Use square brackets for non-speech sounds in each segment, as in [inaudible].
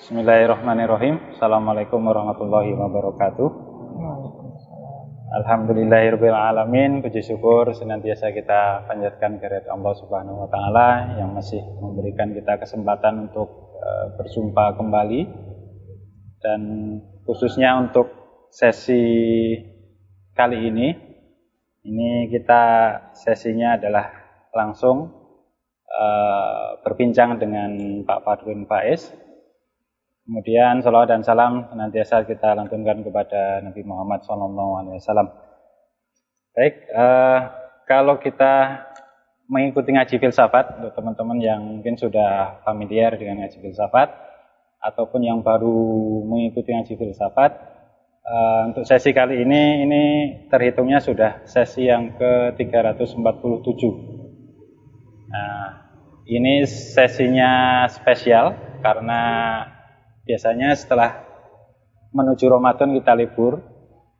Bismillahirrahmanirrahim. Assalamualaikum warahmatullahi wabarakatuh. Alhamdulillahirabbil alamin. Puji syukur senantiasa kita panjatkan kehadirat Allah Subhanahu wa taala yang masih memberikan kita kesempatan untuk uh, berjumpa kembali dan khususnya untuk sesi kali ini ini kita sesinya adalah langsung uh, berbincang dengan Pak Fadwin Faiz Kemudian salawat dan salam senantiasa kita lantunkan kepada Nabi Muhammad SAW. Baik, eh, kalau kita mengikuti ngaji filsafat untuk teman-teman yang mungkin sudah familiar dengan ngaji filsafat ataupun yang baru mengikuti ngaji filsafat, eh, untuk sesi kali ini ini terhitungnya sudah sesi yang ke-347. Nah, ini sesinya spesial karena biasanya setelah menuju Ramadan kita libur,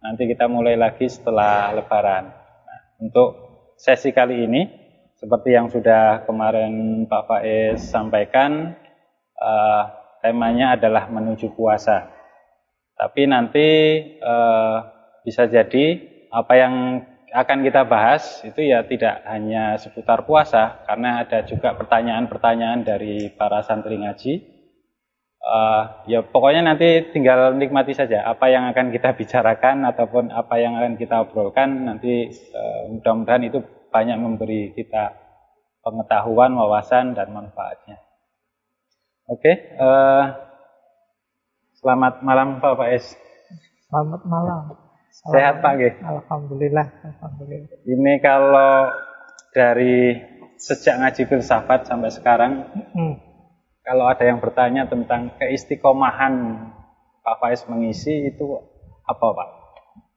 nanti kita mulai lagi setelah Lebaran. Nah, untuk sesi kali ini, seperti yang sudah kemarin Pak Faiz sampaikan, uh, temanya adalah menuju puasa. Tapi nanti uh, bisa jadi apa yang akan kita bahas itu ya tidak hanya seputar puasa, karena ada juga pertanyaan-pertanyaan dari para santri ngaji uh, ya pokoknya nanti tinggal nikmati saja apa yang akan kita [laughs] bicarakan ataupun apa yang akan kita obrolkan nanti uh, mudah-mudahan itu banyak memberi kita pengetahuan, wawasan dan manfaatnya. Oke, okay, uh, eh, selamat malam Pak Faiz. Selamat malam. Selamat Sehat Pak G. Alhamdulillah. Alhamdulillah. Ini kalau dari sejak ngaji filsafat sampai sekarang, hmm kalau ada yang bertanya tentang keistiqomahan Pak Faiz mengisi itu apa Pak?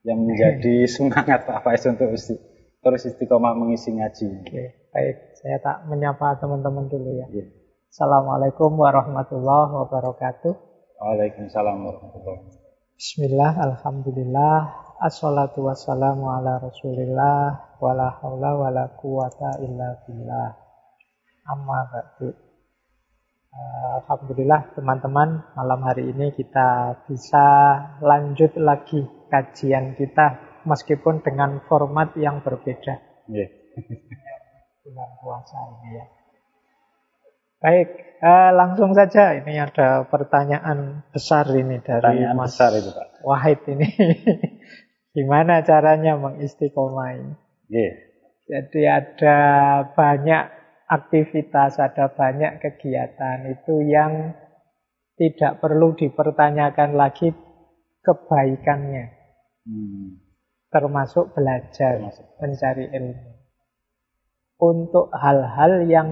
Yang menjadi [laughs] semangat Pak Faiz untuk isti terus istiqomah mengisi ngaji. Oke, baik. Saya tak menyapa teman-teman dulu ya. Yeah. Assalamualaikum warahmatullahi wabarakatuh. Waalaikumsalam warahmatullahi wabarakatuh. Bismillah, Alhamdulillah, Assalatu wassalamu ala rasulillah, wala hawla wala quwata illa billah. Amma ba'du. Alhamdulillah teman-teman malam hari ini kita bisa lanjut lagi kajian kita meskipun dengan format yang berbeda. Yeah. Bulan puasa ini ya. Baik, eh, langsung saja ini ada pertanyaan besar ini dari pertanyaan Mas besar itu, Pak. Wahid ini. [laughs] Gimana caranya mengistiqomai? Yeah. Jadi ada banyak aktivitas, ada banyak kegiatan itu yang tidak perlu dipertanyakan lagi kebaikannya. Hmm. Termasuk belajar, Termasuk. mencari ilmu. Untuk hal-hal yang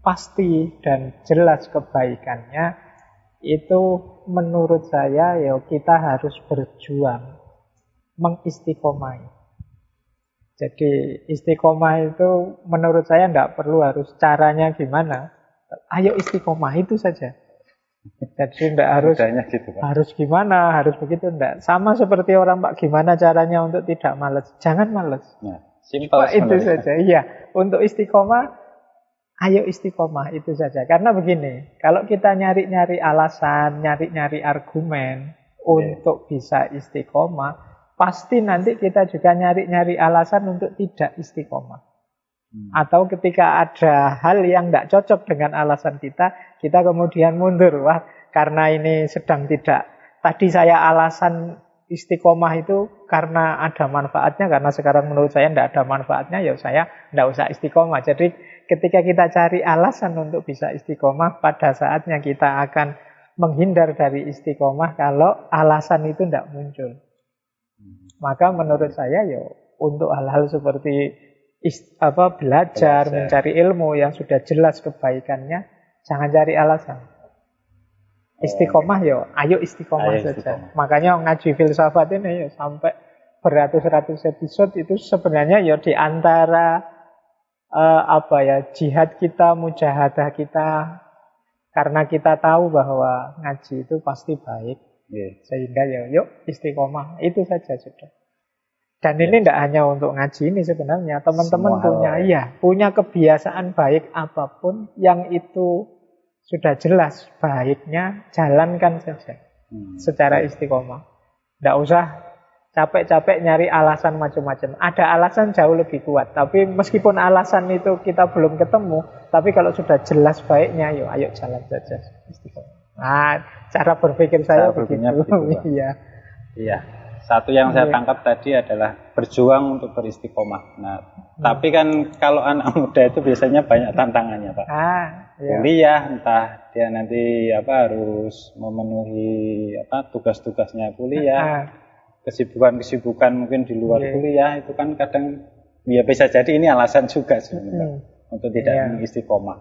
pasti dan jelas kebaikannya, itu menurut saya ya kita harus berjuang mengistiqomai. Jadi istiqomah itu menurut saya tidak perlu harus caranya gimana. Ayo istiqomah itu saja. Jadi tidak harus gitu, harus gimana, harus begitu tidak. Sama seperti orang Pak gimana caranya untuk tidak malas. Jangan malas. Nah, simpel itu saja. Iya, untuk istiqomah ayo istiqomah itu saja. Karena begini, kalau kita nyari-nyari alasan, nyari-nyari argumen yeah. untuk bisa istiqomah, pasti nanti kita juga nyari-nyari alasan untuk tidak istiqomah. Hmm. Atau ketika ada hal yang tidak cocok dengan alasan kita, kita kemudian mundur. Wah, karena ini sedang tidak. Tadi saya alasan istiqomah itu karena ada manfaatnya, karena sekarang menurut saya tidak ada manfaatnya, ya saya tidak usah istiqomah. Jadi ketika kita cari alasan untuk bisa istiqomah, pada saatnya kita akan menghindar dari istiqomah kalau alasan itu tidak muncul. Maka menurut saya ya untuk hal-hal seperti ist, apa belajar, belajar, mencari ilmu yang sudah jelas kebaikannya, jangan cari alasan. Oh, istiqomah ya, ayo istiqomah ayo saja. Istiqomah. Makanya ngaji filsafat ini ya sampai beratus-ratus episode itu sebenarnya ya di antara uh, apa ya jihad kita, mujahadah kita karena kita tahu bahwa ngaji itu pasti baik Yeah. Sehingga ya yuk istiqomah. Itu saja sudah. Dan yeah. ini tidak hanya untuk ngaji ini sebenarnya. Teman-teman punya ya. iya, punya kebiasaan baik apa pun yang itu Sudah jelas baiknya jalankan saja hmm. secara istiqomah. Tidak usah capek-capek nyari alasan macam-macam. Ada alasan jauh lebih kuat. Tapi meskipun alasan itu kita belum ketemu, tapi kalau sudah jelas baiknya, yuk ayo jalan saja istiqomah. Nah, cara berpikir saya cara begitu. begitu [laughs] iya. Iya. Satu yang saya iya. tangkap tadi adalah berjuang untuk beristiqomah. Nah, hmm. tapi kan kalau anak [laughs] muda itu biasanya banyak tantangannya, Pak. Ah, iya. Kuliah, entah dia nanti apa harus memenuhi apa tugas-tugasnya kuliah, ah. kesibukan-kesibukan mungkin di luar yeah. kuliah itu kan kadang ya bisa jadi ini alasan juga sebenarnya hmm. untuk tidak yeah. mengistiqomah.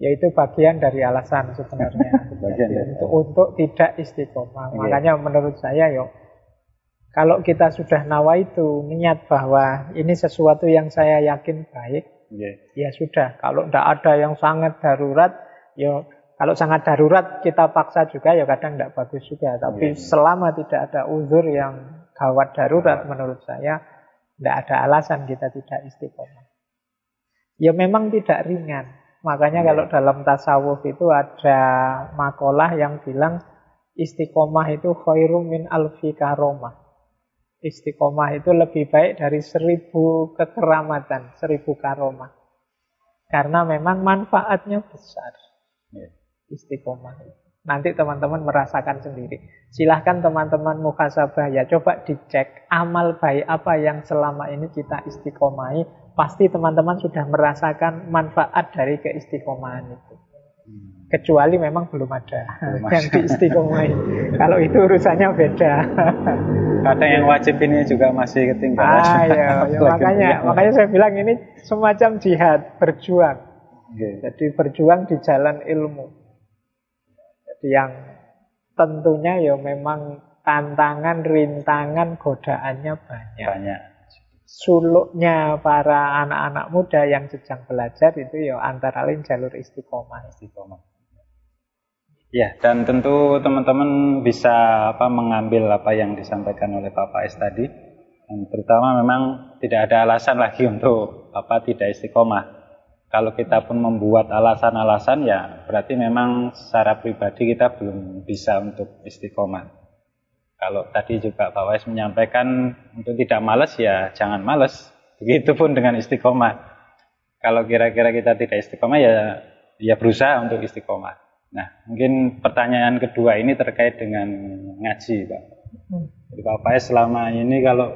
Ya itu bagian dari alasan sebenarnya. [laughs] bagian dari untuk, untuk tidak istiqomah. Yeah. Makanya menurut saya yuk kalau kita sudah nawa itu niat bahwa ini sesuatu yang saya yakin baik, yeah. ya sudah. Kalau tidak ada yang sangat darurat, ya kalau sangat darurat kita paksa juga ya kadang tidak bagus juga. Tapi yeah. selama tidak ada uzur yang gawat darurat menurut saya, tidak ada alasan kita tidak istiqomah. Ya memang tidak ringan. Makanya yeah. kalau dalam tasawuf itu ada makalah yang bilang istiqomah itu khairum min alfi karomah. Istiqomah itu lebih baik dari seribu kekeramatan, seribu karomah. Karena memang manfaatnya besar. Ya. Istiqomah itu. Nanti teman-teman merasakan sendiri. Silahkan teman-teman muhasabah ya coba dicek amal baik apa yang selama ini kita istiqomahi. Pasti teman-teman sudah merasakan manfaat dari keistiqomahan itu. Kecuali memang belum ada belum yang diistiqomai. [laughs] Kalau itu urusannya beda. Kadang yang wajib ini juga masih ketinggalan. Ah, [laughs] ya, ya makanya, makanya saya bilang ini semacam jihad, berjuang. Okay. Jadi berjuang di jalan ilmu. Yang tentunya ya memang tantangan, rintangan, godaannya banyak. Banyak. Suluknya para anak-anak muda yang sedang belajar itu ya antara lain jalur istiqomah. Istiqomah. Ya, dan tentu teman-teman bisa apa mengambil apa yang disampaikan oleh Bapak S tadi. Dan terutama memang tidak ada alasan lagi untuk apa tidak istiqomah. Kalau kita pun membuat alasan-alasan ya berarti memang secara pribadi kita belum bisa untuk istiqomah. Kalau tadi juga Pak Wais menyampaikan untuk tidak males ya jangan males. Begitupun dengan istiqomah. Kalau kira-kira kita tidak istiqomah ya ya berusaha untuk istiqomah. Nah, mungkin pertanyaan kedua ini terkait dengan ngaji, Pak. Hmm. Jadi Pak Pais selama ini kalau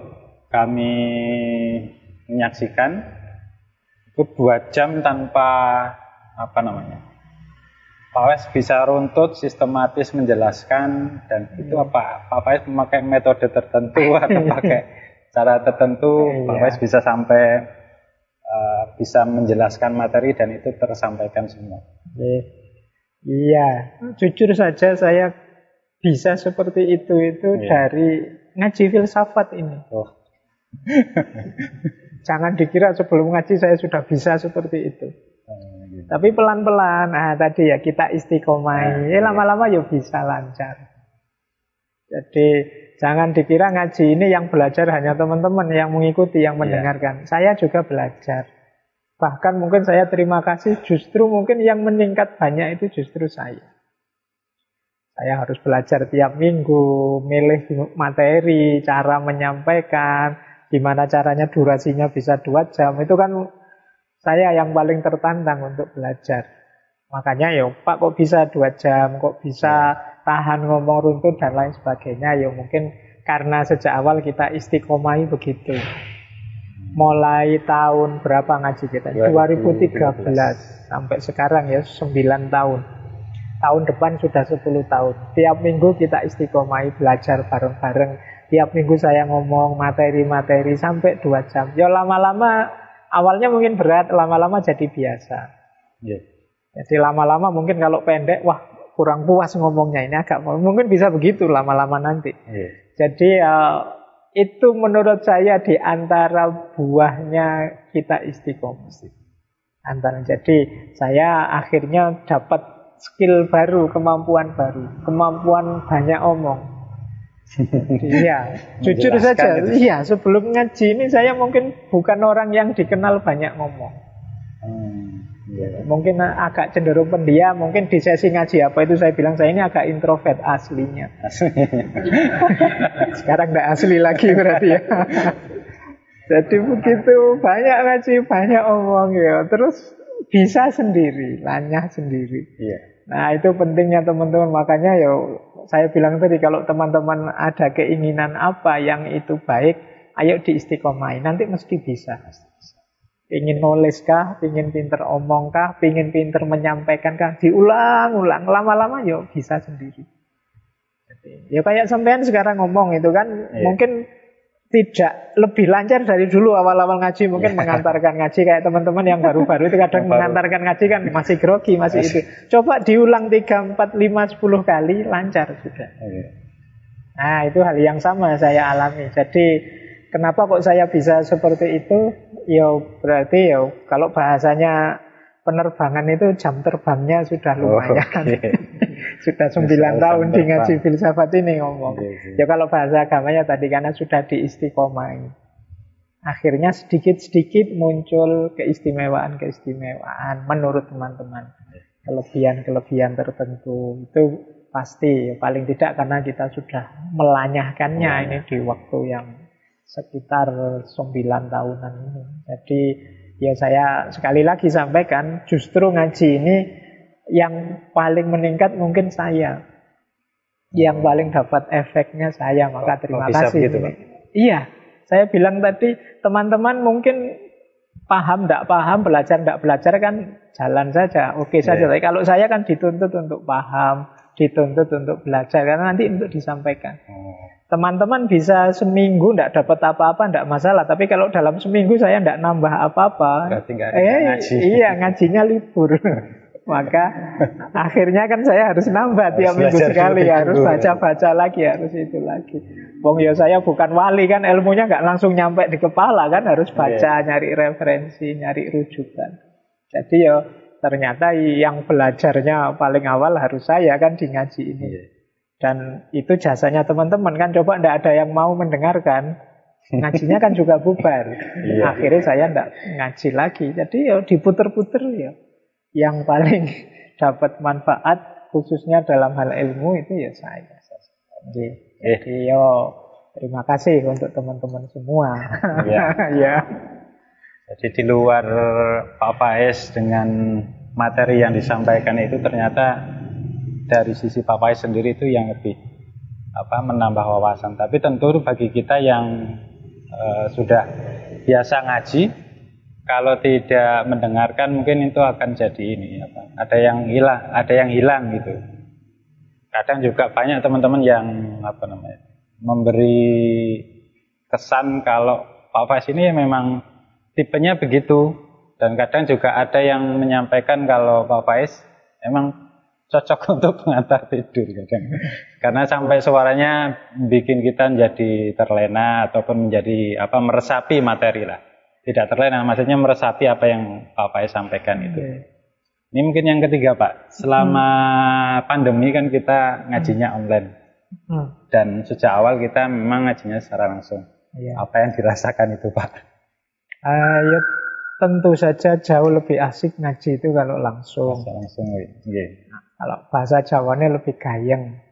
kami menyaksikan itu dua jam tanpa apa namanya Pak Pais bisa runtut sistematis menjelaskan dan itu apa Pak Pais memakai metode tertentu [laughs] atau pakai cara tertentu Pak Pais bisa sampai uh, bisa menjelaskan materi dan itu tersampaikan semua. Iya, jujur saja saya bisa seperti itu itu iya. dari ngaji filsafat ini. Oh. [laughs] Jangan dikira sebelum ngaji saya sudah bisa seperti itu. Gitu. Tapi pelan-pelan, nah tadi ya kita istiqomah, nah, ya lama-lama ya bisa lancar. Jadi jangan dikira ngaji ini yang belajar hanya teman-teman yang mengikuti, yang iya. mendengarkan. Saya juga belajar. Bahkan mungkin saya terima kasih justru mungkin yang meningkat banyak itu justru saya. Saya harus belajar tiap minggu, milih materi, cara menyampaikan, gimana caranya durasinya bisa dua jam. Itu kan saya yang paling tertantang untuk belajar. Makanya ya Pak kok bisa dua jam, kok bisa tahan ngomong runtut dan lain sebagainya. Ya mungkin karena sejak awal kita istiqomahi begitu mulai tahun berapa ngaji kita? 2013 sampai sekarang ya 9 tahun. Tahun depan sudah 10 tahun. Tiap minggu kita istiqomah belajar bareng-bareng. Tiap minggu saya ngomong materi-materi sampai 2 jam. Ya lama-lama awalnya mungkin berat, lama-lama jadi biasa. Yeah. Jadi lama-lama mungkin kalau pendek, wah kurang puas ngomongnya ini agak mungkin bisa begitu lama-lama nanti. Yeah. Jadi uh, itu menurut saya di antara buahnya kita istiqomah. Antara jadi saya akhirnya dapat skill baru, kemampuan baru, kemampuan banyak omong. [laughs] Iya, jujur saja. Iya, sebelum ngaji ini saya mungkin bukan orang yang dikenal banyak ngomong. Hmm, iya. Ya. Mungkin agak cenderung pendiam, mungkin di sesi ngaji apa itu saya bilang saya ini agak introvert aslinya. [laughs] Sekarang tidak asli lagi berarti ya. [laughs] Jadi begitu banyak ngaji, banyak omong ya. Terus bisa sendiri, lanyah sendiri. Iya. Nah itu pentingnya teman-teman. Makanya ya saya bilang tadi kalau teman-teman ada keinginan apa yang itu baik, ayo diistiqomai. Nanti mesti bisa. Ingin nulis kah, ingin pinter omong kah, ingin pinter menyampaikan kah, diulang-ulang. Lama-lama yuk bisa sendiri. ya kayak sampean sekarang ngomong itu kan, iya. mungkin tidak lebih lancar dari dulu awal-awal ngaji. Mungkin yeah. mengantarkan ngaji kayak teman-teman yang baru-baru itu kadang mengantarkan ngaji kan masih grogi masih itu. Coba diulang 3, 4, 5, 10 kali lancar sudah. Yeah. nah itu hal yang sama saya alami. Jadi kenapa kok saya bisa seperti itu? Ya berarti ya kalau bahasanya penerbangan itu jam terbangnya sudah oh, lumayan. oh, okay. Sudah sembilan tahun di ngaji filsafat ini ngomong. Okay, okay. Ya kalau bahasa agamanya tadi karena sudah diistiqomai. Akhirnya sedikit-sedikit muncul keistimewaan-keistimewaan menurut teman-teman. Kelebihan-kelebihan tertentu itu pasti paling tidak karena kita sudah melanyahkannya oh, ini di waktu yang sekitar sembilan tahunan ini. Jadi ya saya sekali lagi sampaikan justru ngaji ini yang paling meningkat mungkin saya. Yang paling dapat efeknya saya, maka terima oh, kasih. Begitu, Iya, saya bilang tadi teman-teman mungkin paham tidak paham, belajar tidak belajar kan jalan saja, oke okay iya. saja. Yeah. Tapi kalau saya kan dituntut untuk paham, dituntut untuk belajar karena nanti untuk disampaikan. Oh. Teman-teman bisa seminggu tidak dapat apa-apa, tidak masalah. Tapi kalau dalam seminggu saya tidak nambah apa-apa, eh, ngaji. iya ngajinya libur. [laughs] Maka akhirnya kan saya harus nambah tiap minggu sekali, harus baca-baca lagi, harus itu lagi. Wong ya saya bukan wali kan, ilmunya nggak langsung nyampe di kepala kan, harus iya. baca, yeah. nyari referensi, nyari rujukan. Jadi ya ternyata yang belajarnya paling awal harus saya kan di ngaji ini. Yeah. Dan itu jasanya teman-teman kan, coba ndak ada yang mau mendengarkan, ngajinya kan juga bubar. Yeah. Akhirnya saya ndak ngaji lagi. Jadi ya diputer-puter ya yang paling [laughs] dapat manfaat khususnya dalam hal ilmu itu ya saya. Jadi, eh. jadi yo terima kasih untuk teman-teman semua. Ya. [laughs] ya. Jadi di luar Pak Faiz dengan materi yang disampaikan itu ternyata dari sisi Pak Faiz sendiri itu yang lebih apa menambah wawasan. Tapi tentu bagi kita yang uh, sudah biasa ngaji kalau tidak mendengarkan mungkin itu akan jadi ini apa ada yang hilang ada yang hilang gitu. Kadang juga banyak teman-teman yang apa namanya memberi kesan kalau Pak Faiz ini memang tipenya begitu. Dan kadang juga ada yang menyampaikan kalau Pak Faiz memang cocok [laughs] untuk mengantar tidur kadang. Karena sampai suaranya bikin kita menjadi terlena ataupun menjadi apa meresapi materi lah tidak terlena, maksudnya meresapi apa yang Pak Faiz sampaikan itu. Okay. Ini mungkin yang ketiga Pak, selama hmm. pandemi kan kita ngajinya hmm. online. Hmm. Dan sejak awal kita memang ngajinya secara langsung. Yeah. Apa yang dirasakan itu Pak? Uh, ya tentu saja jauh lebih asik ngaji itu kalau langsung. Masa langsung, yeah. nah, kalau bahasa Jawanya lebih gayeng.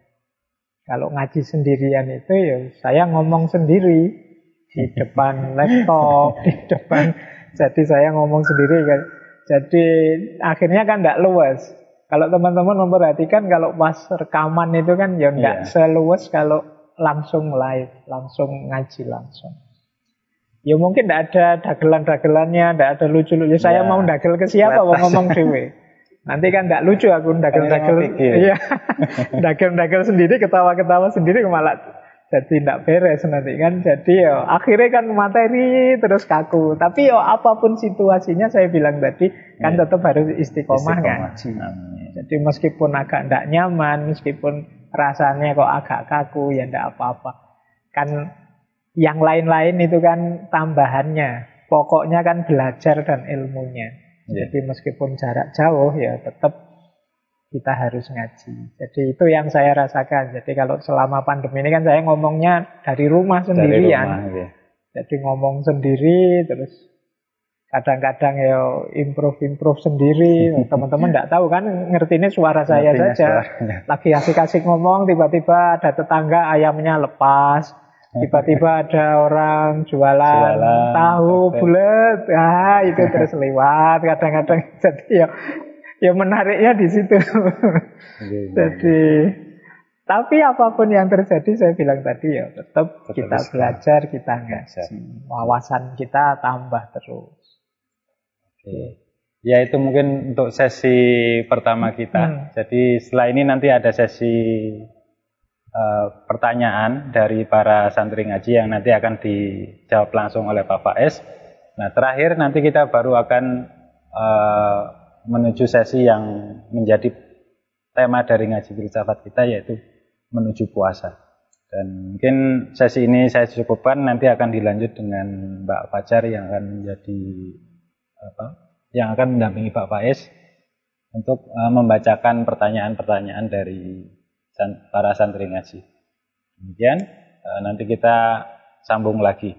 Kalau ngaji sendirian itu ya saya ngomong sendiri di depan laptop, di [laughs] depan. Jadi saya ngomong sendiri kan. Jadi akhirnya kan tidak luas. Kalau teman-teman memperhatikan kalau pas rekaman itu kan ya tidak yeah. seluas kalau langsung live, langsung ngaji langsung. Ya mungkin tidak ada dagelan-dagelannya, tidak ada lucu-lucu. Yeah. Saya iya. mau dagel ke siapa mau ngomong dewe. Nanti kan tidak lucu aku dagel-dagel. Iya. [laughs] dagel-dagel sendiri, ketawa-ketawa sendiri malah jadi tidak beres nanti kan. Jadi ya akhirnya kan materi terus kaku. Tapi ya apa pun situasinya saya bilang tadi kan iya. tetap harus istiqomah, istiqomah. ngaji jadi meskipun agak tidak nyaman meskipun rasanya kok agak kaku ya tidak apa-apa. Kan yang lain-lain itu kan tambahannya. Pokoknya kan belajar dan ilmunya. Yeah. jadi meskipun jarak jauh ya tetap kita harus ngaji. Jadi itu yang saya rasakan. Jadi kalau selama pandemi ini kan saya ngomongnya dari rumah sendirian. Dari rumah, ya. Jadi ngomong sendiri terus kadang-kadang ya improve-improve sendiri. [laughs] Teman-teman tidak tahu kan, ngerti ini suara saya Ngertinya saja. Suaranya. [laughs] Lagi asik-asik ngomong, tiba-tiba ada tetangga ayamnya lepas. Tiba-tiba [laughs] ada orang jualan, jualan tahu bulat, ah itu terus lewat. Kadang-kadang jadi ya, ya menariknya di situ. jadi tapi apa pun yang terjadi saya bilang tadi ya tetap, tetap kita belajar, kita ngaji. Wawasan kita tambah terus. Oke. Ya itu mungkin untuk sesi pertama kita. Hmm. Jadi setelah ini nanti ada sesi uh, pertanyaan dari para santri ngaji yang nanti akan dijawab langsung oleh Pak Faiz. Nah terakhir nanti kita baru akan uh, menuju sesi yang menjadi tema dari ngaji filsafat kita yaitu menuju puasa. Dan mungkin sesi ini saya cukupkan nanti akan dilanjut dengan Mbak Fajar yang akan menjadi apa yang akan mendampingi Pak Faiz untuk uh, membacakan pertanyaan-pertanyaan dari para santri ngaji. Kemudian uh, nanti kita sambung lagi.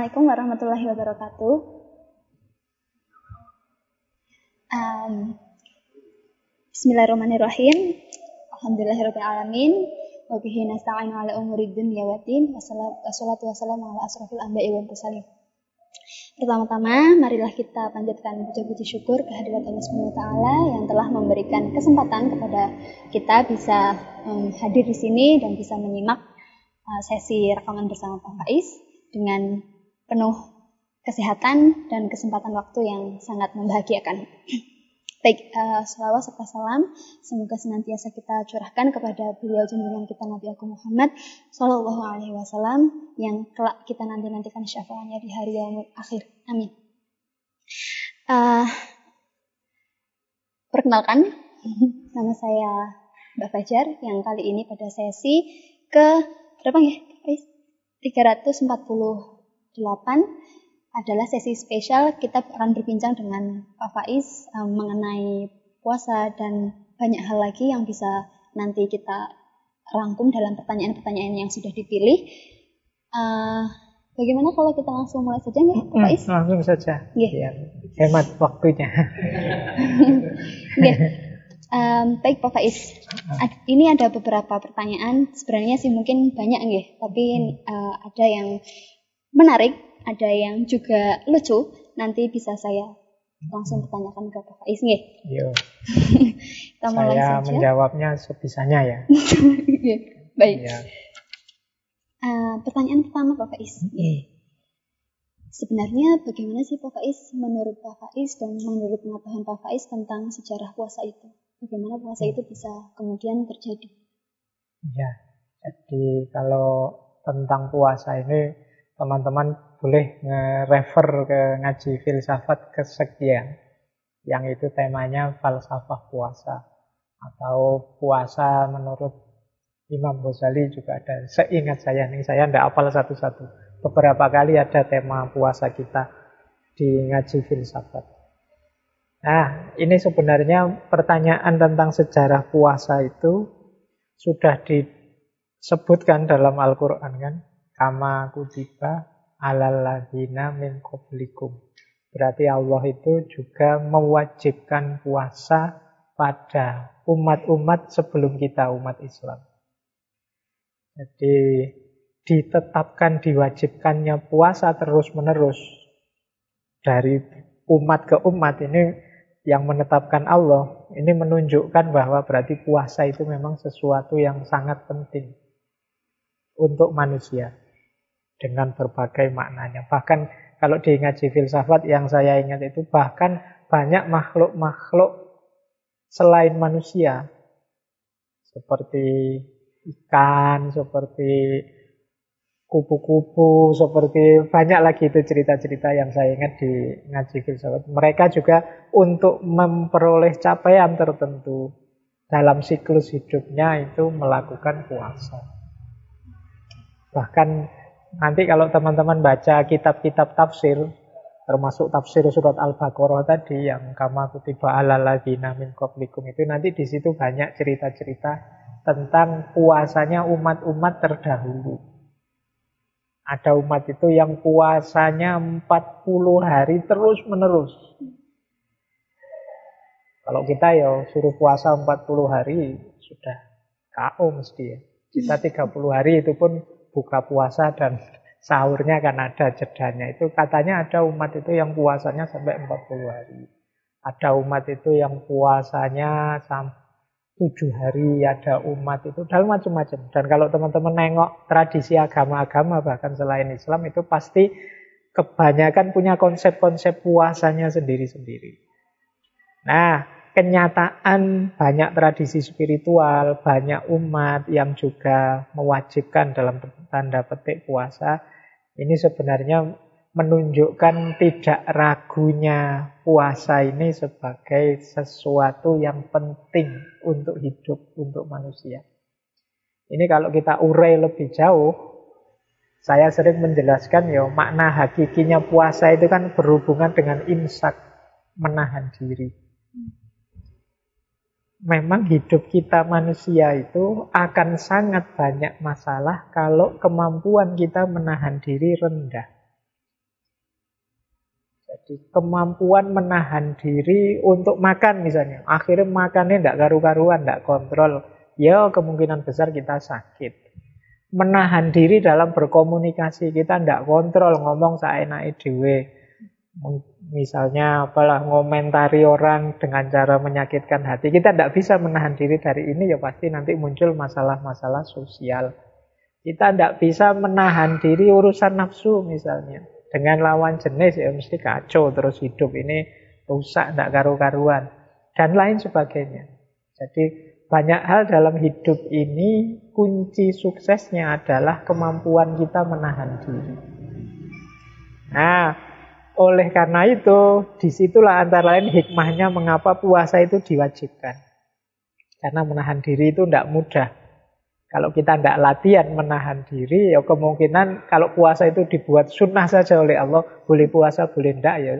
Assalamualaikum warahmatullahi wabarakatuh. Um, Bismillahirrahmanirrahim. Alhamdulillahirrahmanirrahim. Wa bihi nasta'inu ala umuri dunya wa din. Wassalatu wassalamu ala asrafil anbiya'i wal mursalin. Pertama-tama, marilah kita panjatkan puji-puji syukur kehadirat Allah taala yang telah memberikan kesempatan kepada kita bisa um, hadir di sini dan bisa menyimak uh, sesi rekaman bersama Pak Faiz dengan penuh kesehatan dan kesempatan waktu yang sangat membahagiakan. Baik, uh, salawat serta salam semoga senantiasa kita curahkan kepada beliau junjungan kita Nabi Agung Muhammad Shallallahu Alaihi Wasallam yang kelak kita nanti nantikan syafaatnya di hari yang akhir. Amin. Uh, perkenalkan, [laughs] nama saya Mbak Fajar yang kali ini pada sesi ke berapa ya? 348 adalah sesi spesial kita akan berbincang dengan Pak Faiz um, mengenai puasa dan banyak hal lagi yang bisa nanti kita rangkum dalam pertanyaan-pertanyaan yang sudah dipilih. Uh, bagaimana kalau kita langsung mulai saja Pak Faiz? Hmm, langsung saja. Yeah. Ya, hemat waktunya. yeah. Um, baik Pak Faiz, Ad, ini ada beberapa pertanyaan. Sebenarnya sih mungkin banyak nih, tapi uh, ada yang menarik ada yang juga lucu, nanti bisa saya langsung pertanyakan ke Pak Faiz nggih. Iya. [laughs] saya menjawabnya sebisanya ya. [laughs] Iya, baik. Ya. Uh, pertanyaan pertama Pak Faiz. Hmm. Sebenarnya bagaimana sih Pak Faiz menurut Pak Faiz dan menurut pengetahuan Pak Faiz tentang sejarah puasa itu? Bagaimana puasa itu bisa kemudian terjadi? Ya, jadi kalau tentang puasa ini teman-teman boleh nge-refer ke ngaji filsafat kesekian yang itu temanya falsafah puasa atau puasa menurut Imam Ghazali juga ada. Seingat saya nih, saya tidak apal satu-satu. Beberapa kali ada tema puasa kita di ngaji filsafat. Nah, ini sebenarnya pertanyaan tentang sejarah puasa itu sudah disebutkan dalam Al-Quran kan. Kama kutiba alalladina min qablikum. Berarti Allah itu juga mewajibkan puasa pada umat-umat sebelum kita umat Islam. Jadi ditetapkan diwajibkannya puasa terus-menerus dari umat ke umat ini yang menetapkan Allah ini menunjukkan bahwa berarti puasa itu memang sesuatu yang sangat penting untuk manusia dengan berbagai maknanya. Bahkan kalau di ngaji filsafat yang saya ingat itu bahkan banyak makhluk-makhluk selain manusia seperti ikan, seperti kupu-kupu, seperti banyak lagi itu cerita-cerita yang saya ingat di ngaji filsafat. Mereka juga untuk memperoleh capaian tertentu dalam siklus hidupnya itu melakukan puasa. Bahkan Nanti kalau teman-teman baca kitab-kitab tafsir, termasuk tafsir surat Al-Baqarah tadi yang kama kutiba ala ladina min qablikum itu nanti di situ banyak cerita-cerita tentang puasanya umat-umat terdahulu. Ada umat itu yang puasanya 40 hari terus menerus. Kalau kita ya suruh puasa 40 hari sudah KO mesti ya. Kita 30 hari itu pun buka puasa dan [laughs] sahurnya kan ada jedanya. Itu katanya ada umat itu yang puasanya sampai 40 hari. Ada umat itu yang puasanya sampai tujuh hari ada umat itu dan macam-macam. Dan kalau teman-teman nengok tradisi agama-agama bahkan selain Islam itu pasti kebanyakan punya konsep-konsep puasanya sendiri-sendiri. Nah, kenyataan banyak tradisi spiritual, banyak umat yang juga mewajibkan dalam tanda petik puasa, ini sebenarnya menunjukkan tidak ragunya puasa ini sebagai sesuatu yang penting untuk hidup, untuk manusia. Ini kalau kita urai lebih jauh, saya sering menjelaskan ya makna hakikinya puasa itu kan berhubungan dengan imsak, menahan diri. Memang hidup kita manusia itu akan sangat banyak masalah kalau kemampuan kita menahan diri rendah. Jadi kemampuan menahan diri untuk makan misalnya. Akhirnya makannya tidak karu-karuan, tidak kontrol. Ya kemungkinan besar kita sakit. Menahan diri dalam berkomunikasi. Kita tidak kontrol ngomong seenak dewe. Misalnya apalah ngomentari orang dengan cara menyakitkan hati. Kita tidak bisa menahan diri dari ini ya pasti nanti muncul masalah-masalah sosial. Kita tidak bisa menahan diri urusan nafsu misalnya dengan lawan jenis ya mesti kacau terus hidup ini rusak, tidak karu-karuan. Dan lain sebagainya. Jadi banyak hal dalam hidup ini kunci suksesnya adalah kemampuan kita menahan diri. Nah, oleh karena itu, di situlah antara lain hikmahnya mengapa puasa itu diwajibkan. Karena menahan diri itu tidak mudah. Kalau kita tidak latihan menahan diri, ya kemungkinan kalau puasa itu dibuat sunnah saja oleh Allah, boleh puasa, boleh tidak ya.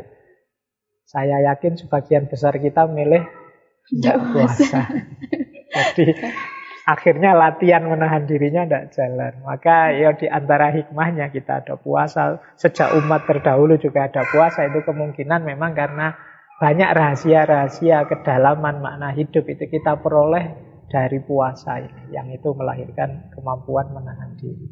Saya yakin sebagian besar kita milih tidak puasa. Jadi akhirnya latihan menahan dirinya tidak jalan. Maka ya di antara hikmahnya kita ada puasa. Sejak umat terdahulu juga ada puasa. Itu kemungkinan memang karena banyak rahasia-rahasia kedalaman makna hidup itu kita peroleh dari puasa ini yang itu melahirkan kemampuan menahan diri.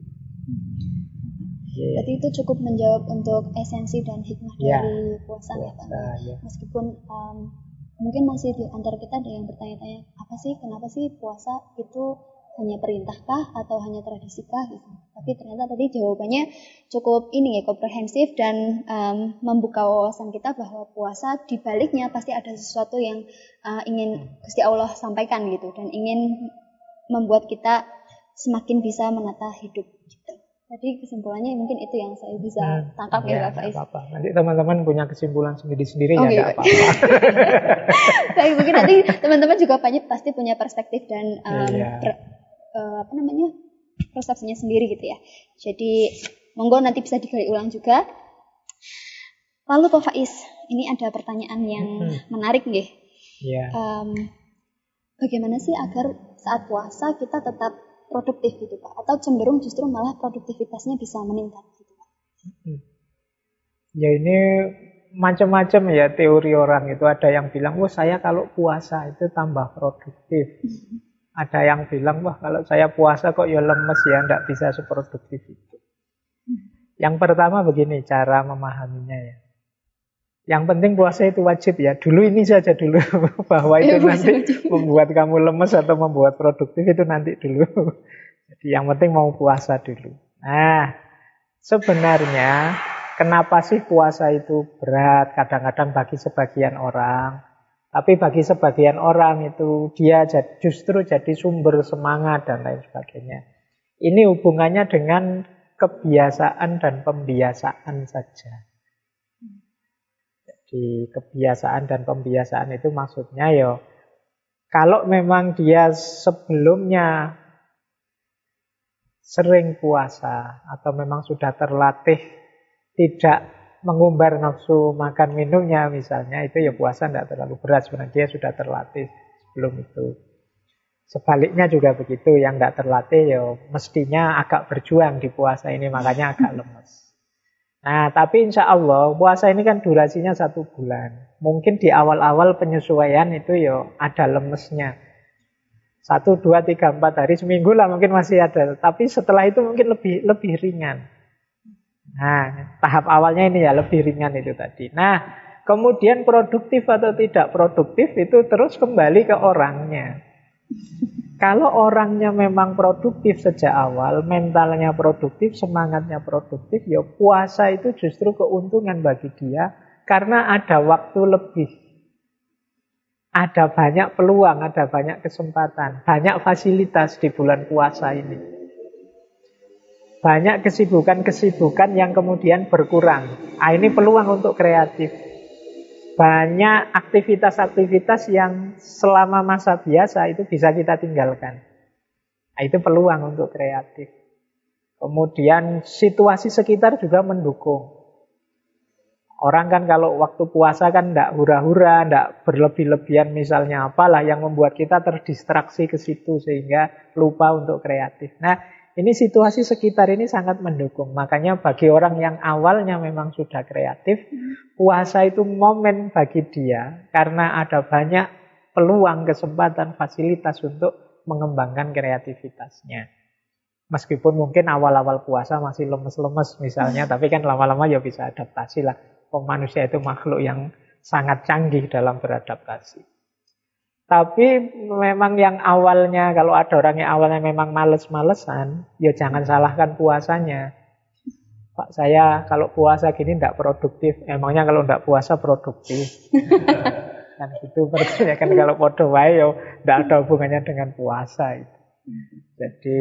Yeah. Berarti itu cukup menjawab untuk esensi dan hikmah yeah. dari puasa, ya Pak. Yeah. Meskipun um, mungkin masih di antara kita ada yang bertanya-tanya apa sih kenapa sih puasa itu hanya perintahkah atau hanya tradisikah gitu. Tapi ternyata tadi jawabannya cukup ini ya komprehensif dan um, membuka wawasan kita bahwa puasa di baliknya pasti ada sesuatu yang uh, ingin Gusti Allah sampaikan gitu dan ingin membuat kita semakin bisa menata hidup. Tadi kesimpulannya mungkin itu yang saya bisa hmm, tangkap ya, ya Pak Faiz. Apa-apa. Nanti teman-teman punya kesimpulan sendiri-sendiri oh, ya, gitu. apa-apa. [laughs] Baik, mungkin nanti teman-teman juga banyak pasti punya perspektif dan um, iya uh, apa namanya persepsinya sendiri gitu ya. Jadi monggo nanti bisa digali ulang juga. Lalu Pak Faiz, ini ada pertanyaan yang hmm. menarik nih. Yeah. Um, bagaimana sih agar saat puasa kita tetap produktif gitu Pak? Atau cenderung justru malah produktivitasnya bisa meningkat gitu Pak? Hmm. Ya ini macam-macam ya teori orang itu ada yang bilang, wah saya kalau puasa itu tambah produktif. Hmm. Ada yang bilang, wah kalau saya puasa kok ya lemes ya, tidak bisa seproduktif itu. Yang pertama begini cara memahaminya ya. Yang penting puasa itu wajib ya. Dulu ini saja dulu [laughs] bahwa itu nanti membuat kamu lemes atau membuat produktif itu nanti dulu. [laughs] Jadi yang penting mau puasa dulu. Nah, sebenarnya kenapa sih puasa itu berat kadang-kadang bagi sebagian orang? Tapi bagi sebagian orang itu dia justru jadi sumber semangat dan lain sebagainya. Ini hubungannya dengan kebiasaan dan pembiasaan saja. Jadi kebiasaan dan pembiasaan itu maksudnya ya kalau memang dia sebelumnya sering puasa atau memang sudah terlatih tidak mengumbar nafsu makan minumnya misalnya itu ya puasa tidak terlalu berat sebenarnya dia sudah terlatih sebelum itu. Sebaliknya juga begitu, yang tidak terlatih ya mestinya agak berjuang di puasa ini, makanya agak lemes. Nah, tapi insya Allah puasa ini kan durasinya satu bulan. Mungkin di awal-awal penyesuaian itu ya ada lemesnya. Satu, dua, tiga, empat hari, seminggu lah mungkin masih ada. Tapi setelah itu mungkin lebih lebih ringan. Nah, tahap awalnya ini ya lebih ringan itu tadi. Nah, kemudian produktif atau tidak produktif itu terus kembali ke orangnya. Kalau orangnya memang produktif sejak awal, mentalnya produktif, semangatnya produktif, ya puasa itu justru keuntungan bagi dia karena ada waktu lebih. Ada banyak peluang, ada banyak kesempatan, banyak fasilitas di bulan puasa ini. Banyak kesibukan-kesibukan yang kemudian berkurang. Ah, ini peluang untuk kreatif banyak aktivitas-aktivitas yang selama masa biasa itu bisa kita tinggalkan. Nah, itu peluang untuk kreatif. Kemudian situasi sekitar juga mendukung. Orang kan kalau waktu puasa kan tidak hura-hura, tidak berlebih-lebihan misalnya apalah yang membuat kita terdistraksi ke situ sehingga lupa untuk kreatif. Nah ini situasi sekitar ini sangat mendukung. Makanya bagi orang yang awalnya memang sudah kreatif, puasa itu momen bagi dia karena ada banyak peluang, kesempatan, fasilitas untuk mengembangkan kreativitasnya. Meskipun mungkin awal-awal puasa masih lemes-lemes misalnya, tapi kan lama-lama ya bisa adaptasi lah. Manusia itu makhluk yang sangat canggih dalam beradaptasi. Tapi memang yang awalnya, kalau ada orang yang awalnya memang males-malesan, ya jangan salahkan puasanya. Pak saya kalau puasa gini tidak produktif, emangnya kalau tidak puasa produktif. [laughs] kan gitu berarti kan kalau podo wae yo tidak ada hubungannya dengan puasa itu. Jadi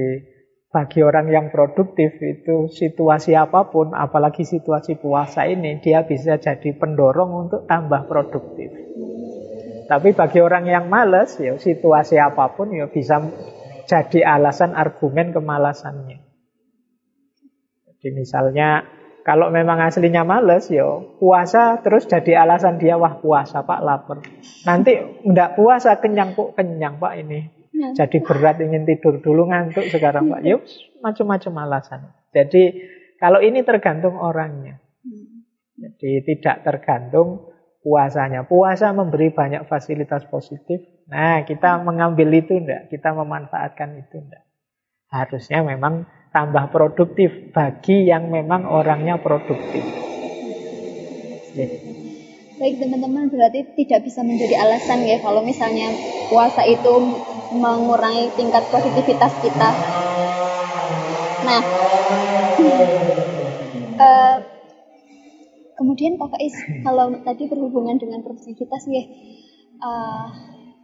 bagi orang yang produktif itu situasi apa pun, apalagi situasi puasa ini, dia bisa jadi pendorong untuk tambah produktif. Tapi bagi orang yang males, ya situasi apa pun ya bisa jadi alasan argumen kemalasannya. Jadi misalnya kalau memang aslinya males, ya puasa terus jadi alasan dia wah puasa pak lapar. Nanti ndak puasa kenyang kok kenyang pak ini. Ya. Jadi berat ingin tidur dulu ngantuk sekarang pak. Yuk macam-macam alasan. Jadi kalau ini tergantung orangnya. Hmm. Jadi tidak tergantung puasanya. Puasa memberi banyak fasilitas positif. Nah, kita mengambil itu enggak? Kita memanfaatkan itu enggak? Harusnya memang tambah produktif bagi yang memang orangnya produktif. Baik teman-teman, berarti tidak bisa menjadi alasan ya kalau misalnya puasa itu mengurangi tingkat produktivitas kita. Nah, uh, [laughs] Kemudian Pak Faiz, [laughs] kalau tadi berhubungan dengan produktivitas ya, uh,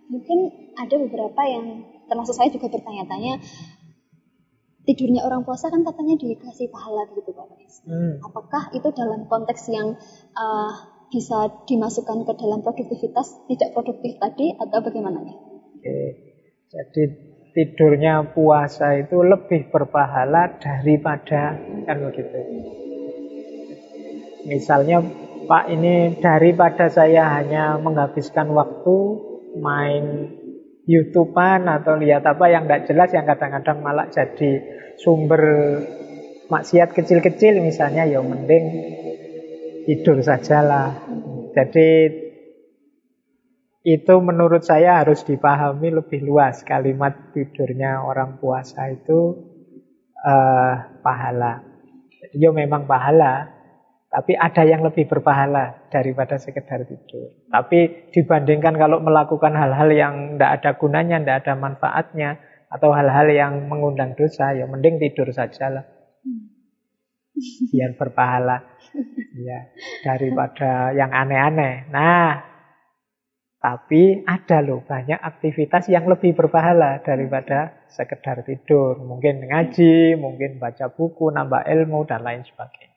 mungkin ada beberapa yang termasuk saya juga bertanya-tanya, tidurnya orang puasa kan katanya dikasih pahala gitu Pak Faiz. Hmm. Apakah itu dalam konteks yang uh, bisa dimasukkan ke dalam produktivitas tidak produktif tadi atau bagaimana ya? Oke, jadi tidurnya puasa itu lebih berpahala daripada kan begitu. Misalnya, Pak ini daripada saya hanya menghabiskan waktu main YouTubean atau lihat apa yang tidak jelas yang kadang-kadang malah jadi sumber maksiat kecil-kecil misalnya ya mending tidur sajalah. Jadi itu menurut saya harus dipahami lebih luas kalimat tidurnya orang puasa itu uh, pahala. Ya memang pahala, tapi ada yang lebih berpahala daripada sekedar tidur. Tapi dibandingkan kalau melakukan hal-hal yang tidak ada gunanya, tidak ada manfaatnya, atau hal-hal yang mengundang dosa, ya mending tidur saja lah. Biar berpahala. Ya, daripada yang aneh-aneh. Nah, tapi ada loh banyak aktivitas yang lebih berpahala daripada sekedar tidur. Mungkin ngaji, mungkin baca buku, nambah ilmu, dan lain sebagainya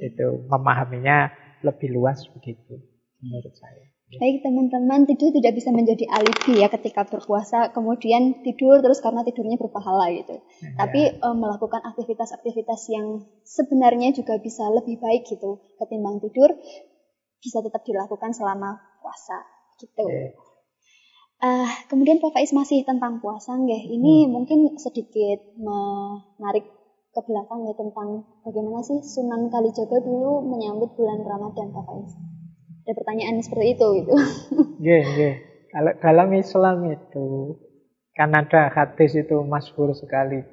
itu memahaminya lebih luas begitu menurut saya. Baik teman-teman, tidur tidak bisa menjadi alibi ya ketika berpuasa, kemudian tidur terus karena tidurnya berpahala gitu. Ya. Tapi um, melakukan aktivitas-aktivitas yang sebenarnya juga bisa lebih baik gitu ketimbang tidur, bisa tetap dilakukan selama puasa gitu. Ya. Uh, kemudian Pak Faiz masih tentang puasa nggih. Ini hmm. mungkin sedikit menarik ke belakang ya tentang bagaimana sih Sunan Kalijaga dulu menyambut bulan Ramadan Pak Faiz. Ada pertanyaan seperti itu gitu. [laughs] Nggih, nggih. Kalau dalam Islam itu kan ada hadis itu masyhur sekali.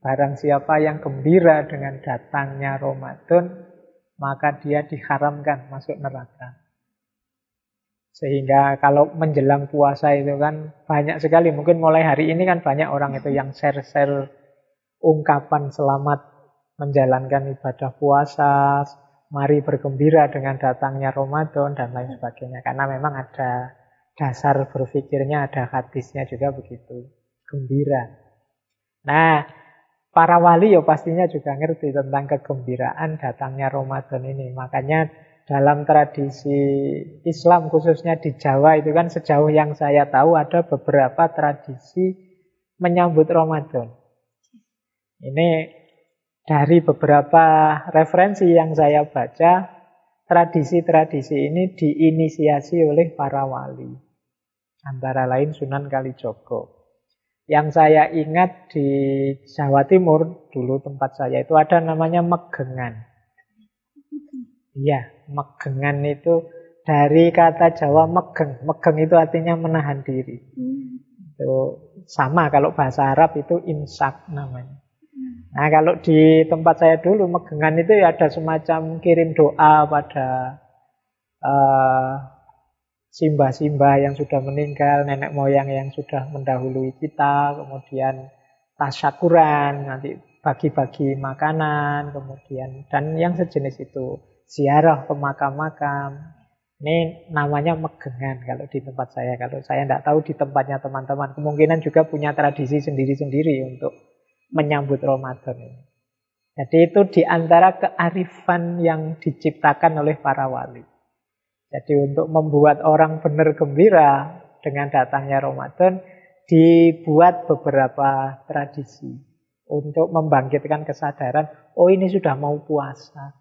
Barang siapa yang gembira dengan datangnya Ramadan, maka dia diharamkan masuk neraka. Sehingga kalau menjelang puasa itu kan banyak sekali. Mungkin mulai hari ini kan banyak orang itu yang share-share ungkapan selamat menjalankan ibadah puasa. Mari bergembira dengan datangnya Ramadan dan lain sebagainya. Karena memang ada dasar berpikirnya, ada hadisnya juga begitu. Gembira. Nah, para wali ya pastinya juga ngerti tentang kegembiraan datangnya Ramadan ini. Makanya dalam tradisi Islam khususnya di Jawa itu kan sejauh yang saya tahu ada beberapa tradisi menyambut Ramadan. Ini dari beberapa referensi yang saya baca, tradisi-tradisi ini diinisiasi oleh para wali. Antara lain Sunan Kalijogo. Yang saya ingat di Jawa Timur, dulu tempat saya itu ada namanya Megengan. Iya, megengan itu dari kata Jawa megeng. Megeng itu artinya menahan diri. Hmm. Itu sama kalau bahasa Arab itu imsak namanya. Nah kalau di tempat saya dulu megengan itu ya ada semacam kirim doa pada uh, simbah-simbah yang sudah meninggal, nenek moyang yang sudah mendahului kita, kemudian tasyakuran, nanti bagi-bagi makanan, kemudian dan yang sejenis itu ziarah ke makam-makam. Ini namanya megengan kalau di tempat saya. Kalau saya tidak tahu di tempatnya teman-teman. Kemungkinan juga punya tradisi sendiri-sendiri untuk menyambut Ramadan ini. Jadi itu di antara kearifan yang diciptakan oleh para wali. Jadi untuk membuat orang benar gembira dengan datangnya Ramadan, dibuat beberapa tradisi untuk membangkitkan kesadaran, oh ini sudah mau puasa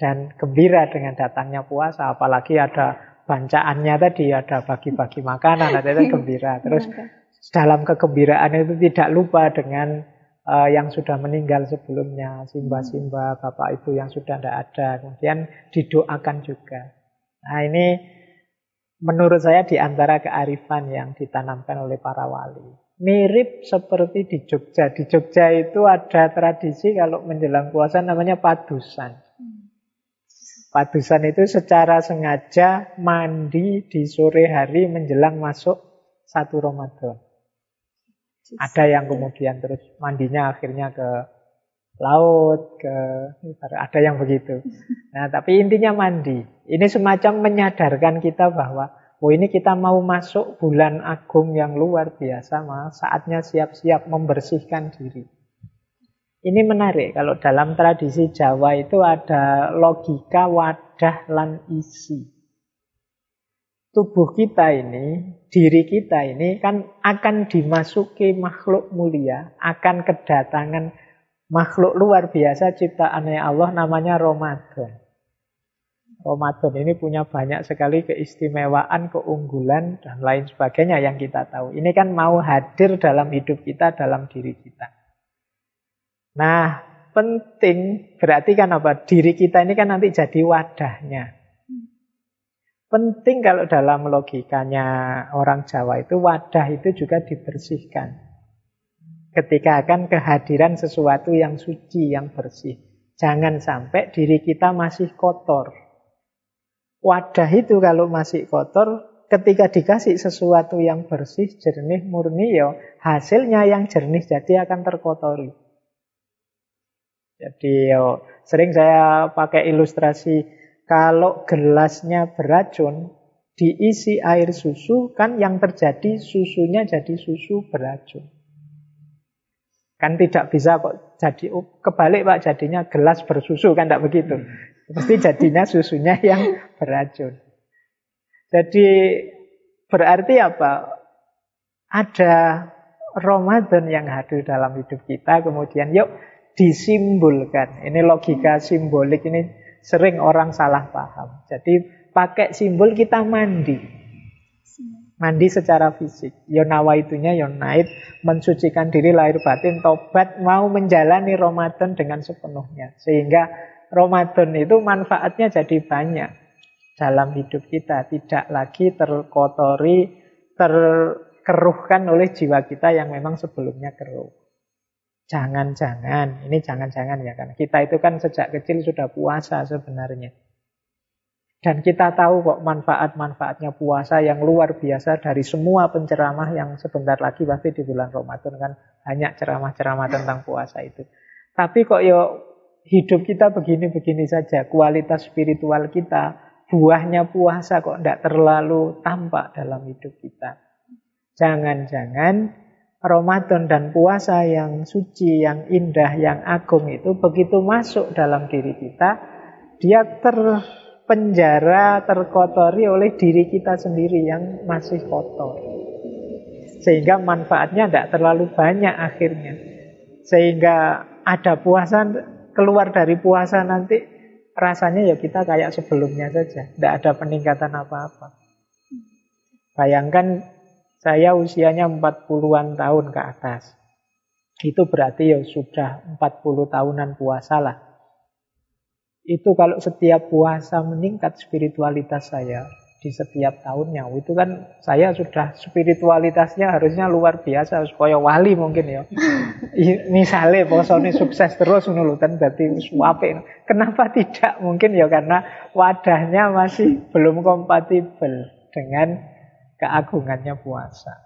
dan gembira dengan datangnya puasa. Apalagi ada bancaannya tadi, ada bagi-bagi makanan, ada gembira. Terus dalam kegembiraan itu tidak lupa dengan uh, yang sudah meninggal sebelumnya, simba-simba, bapak ibu yang sudah tidak ada. Kemudian didoakan juga. Nah ini menurut saya di antara kearifan yang ditanamkan oleh para wali. Mirip seperti di Jogja. Di Jogja itu ada tradisi kalau menjelang puasa namanya padusan. Padusan itu secara sengaja mandi di sore hari menjelang masuk satu Ramadan. Ada yang kemudian terus mandinya akhirnya ke laut, ke ada yang begitu. [laughs] Nah, tapi intinya mandi. Ini semacam menyadarkan kita bahwa oh ini kita mau masuk bulan agung yang luar biasa, mas. saatnya siap-siap membersihkan diri. Ini menarik, kalau dalam tradisi Jawa itu ada logika wadah lan isi. Tubuh kita ini, diri kita ini kan akan dimasuki makhluk mulia, akan kedatangan makhluk luar biasa ciptaannya Allah namanya Ramadan. Ramadan ini punya banyak sekali keistimewaan, keunggulan, dan lain sebagainya yang kita tahu. Ini kan mau hadir dalam hidup kita, dalam diri kita. Nah, penting berarti kan apa? Diri kita ini kan nanti jadi wadahnya. Penting kalau dalam logikanya orang Jawa itu wadah itu juga dibersihkan. Ketika akan kehadiran sesuatu yang suci, yang bersih. Jangan sampai diri kita masih kotor. Wadah itu kalau masih kotor, ketika dikasih sesuatu yang bersih, jernih, murni, ya hasilnya yang jernih jadi akan terkotori. Jadi yo, sering saya pakai ilustrasi kalau gelasnya beracun diisi air susu kan yang terjadi susunya jadi susu beracun. Kan tidak bisa kok jadi oh, kebalik Pak jadinya gelas bersusu kan tidak begitu. Pasti jadinya susunya [laughs] yang beracun. Jadi berarti apa? Ada Ramadan yang hadir dalam hidup kita kemudian yuk disimbolkan. Ini logika simbolik ini sering orang salah paham. Jadi pakai simbol kita mandi. Mandi secara fisik. Yo nawaitunya yo naik mensucikan diri lahir batin, tobat mau menjalani Ramadan dengan sepenuhnya. Sehingga Ramadan itu manfaatnya jadi banyak dalam hidup kita, tidak lagi terkotori, terkeruhkan oleh jiwa kita yang memang sebelumnya keruh. Jangan-jangan, ini jangan-jangan ya kan. Kita itu kan sejak kecil sudah puasa sebenarnya. Dan kita tahu kok manfaat-manfaatnya puasa yang luar biasa dari semua penceramah yang sebentar lagi pasti di bulan Ramadan kan banyak ceramah-ceramah tentang puasa itu. Tapi kok yo hidup kita begini-begini saja, kualitas spiritual kita, buahnya puasa kok tidak terlalu tampak dalam hidup kita. Jangan-jangan Ramadan dan puasa yang suci, yang indah, yang agung itu begitu masuk dalam diri kita, dia ter penjara terkotori oleh diri kita sendiri yang masih kotor. Sehingga manfaatnya tidak terlalu banyak akhirnya. Sehingga ada puasa, keluar dari puasa nanti rasanya ya kita kayak sebelumnya saja. Tidak ada peningkatan apa-apa. Bayangkan saya usianya 40-an tahun ke atas. Itu berarti ya sudah 40 tahunan puasa lah. Itu kalau setiap puasa meningkat spiritualitas saya di setiap tahunnya. Itu kan saya sudah spiritualitasnya harusnya luar biasa supaya wali mungkin ya. [laughs] Misalnya posone sukses terus menurut kan berarti suape. Kenapa tidak? Mungkin ya karena wadahnya masih belum kompatibel dengan keagungannya puasa.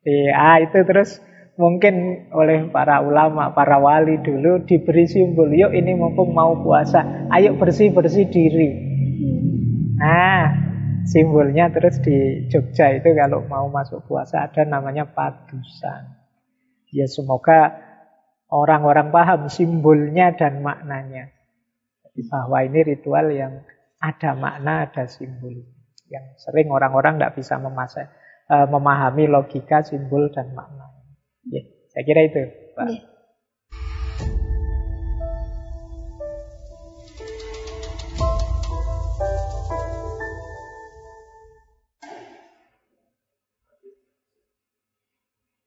Jadi, ah itu terus mungkin oleh para ulama, para wali dulu diberi simbol, yuk ini mumpung mau puasa, ayo bersih-bersih diri. Nah, simbolnya terus di Jogja itu kalau mau masuk puasa ada namanya padusan. Ya semoga orang-orang paham simbolnya dan maknanya. Bahwa ini ritual yang ada makna, ada simbol. Yang sering orang-orang tidak bisa memasa, eh, memahami logika, simbol, dan makna. Ya, saya kira itu, Pak. Ya.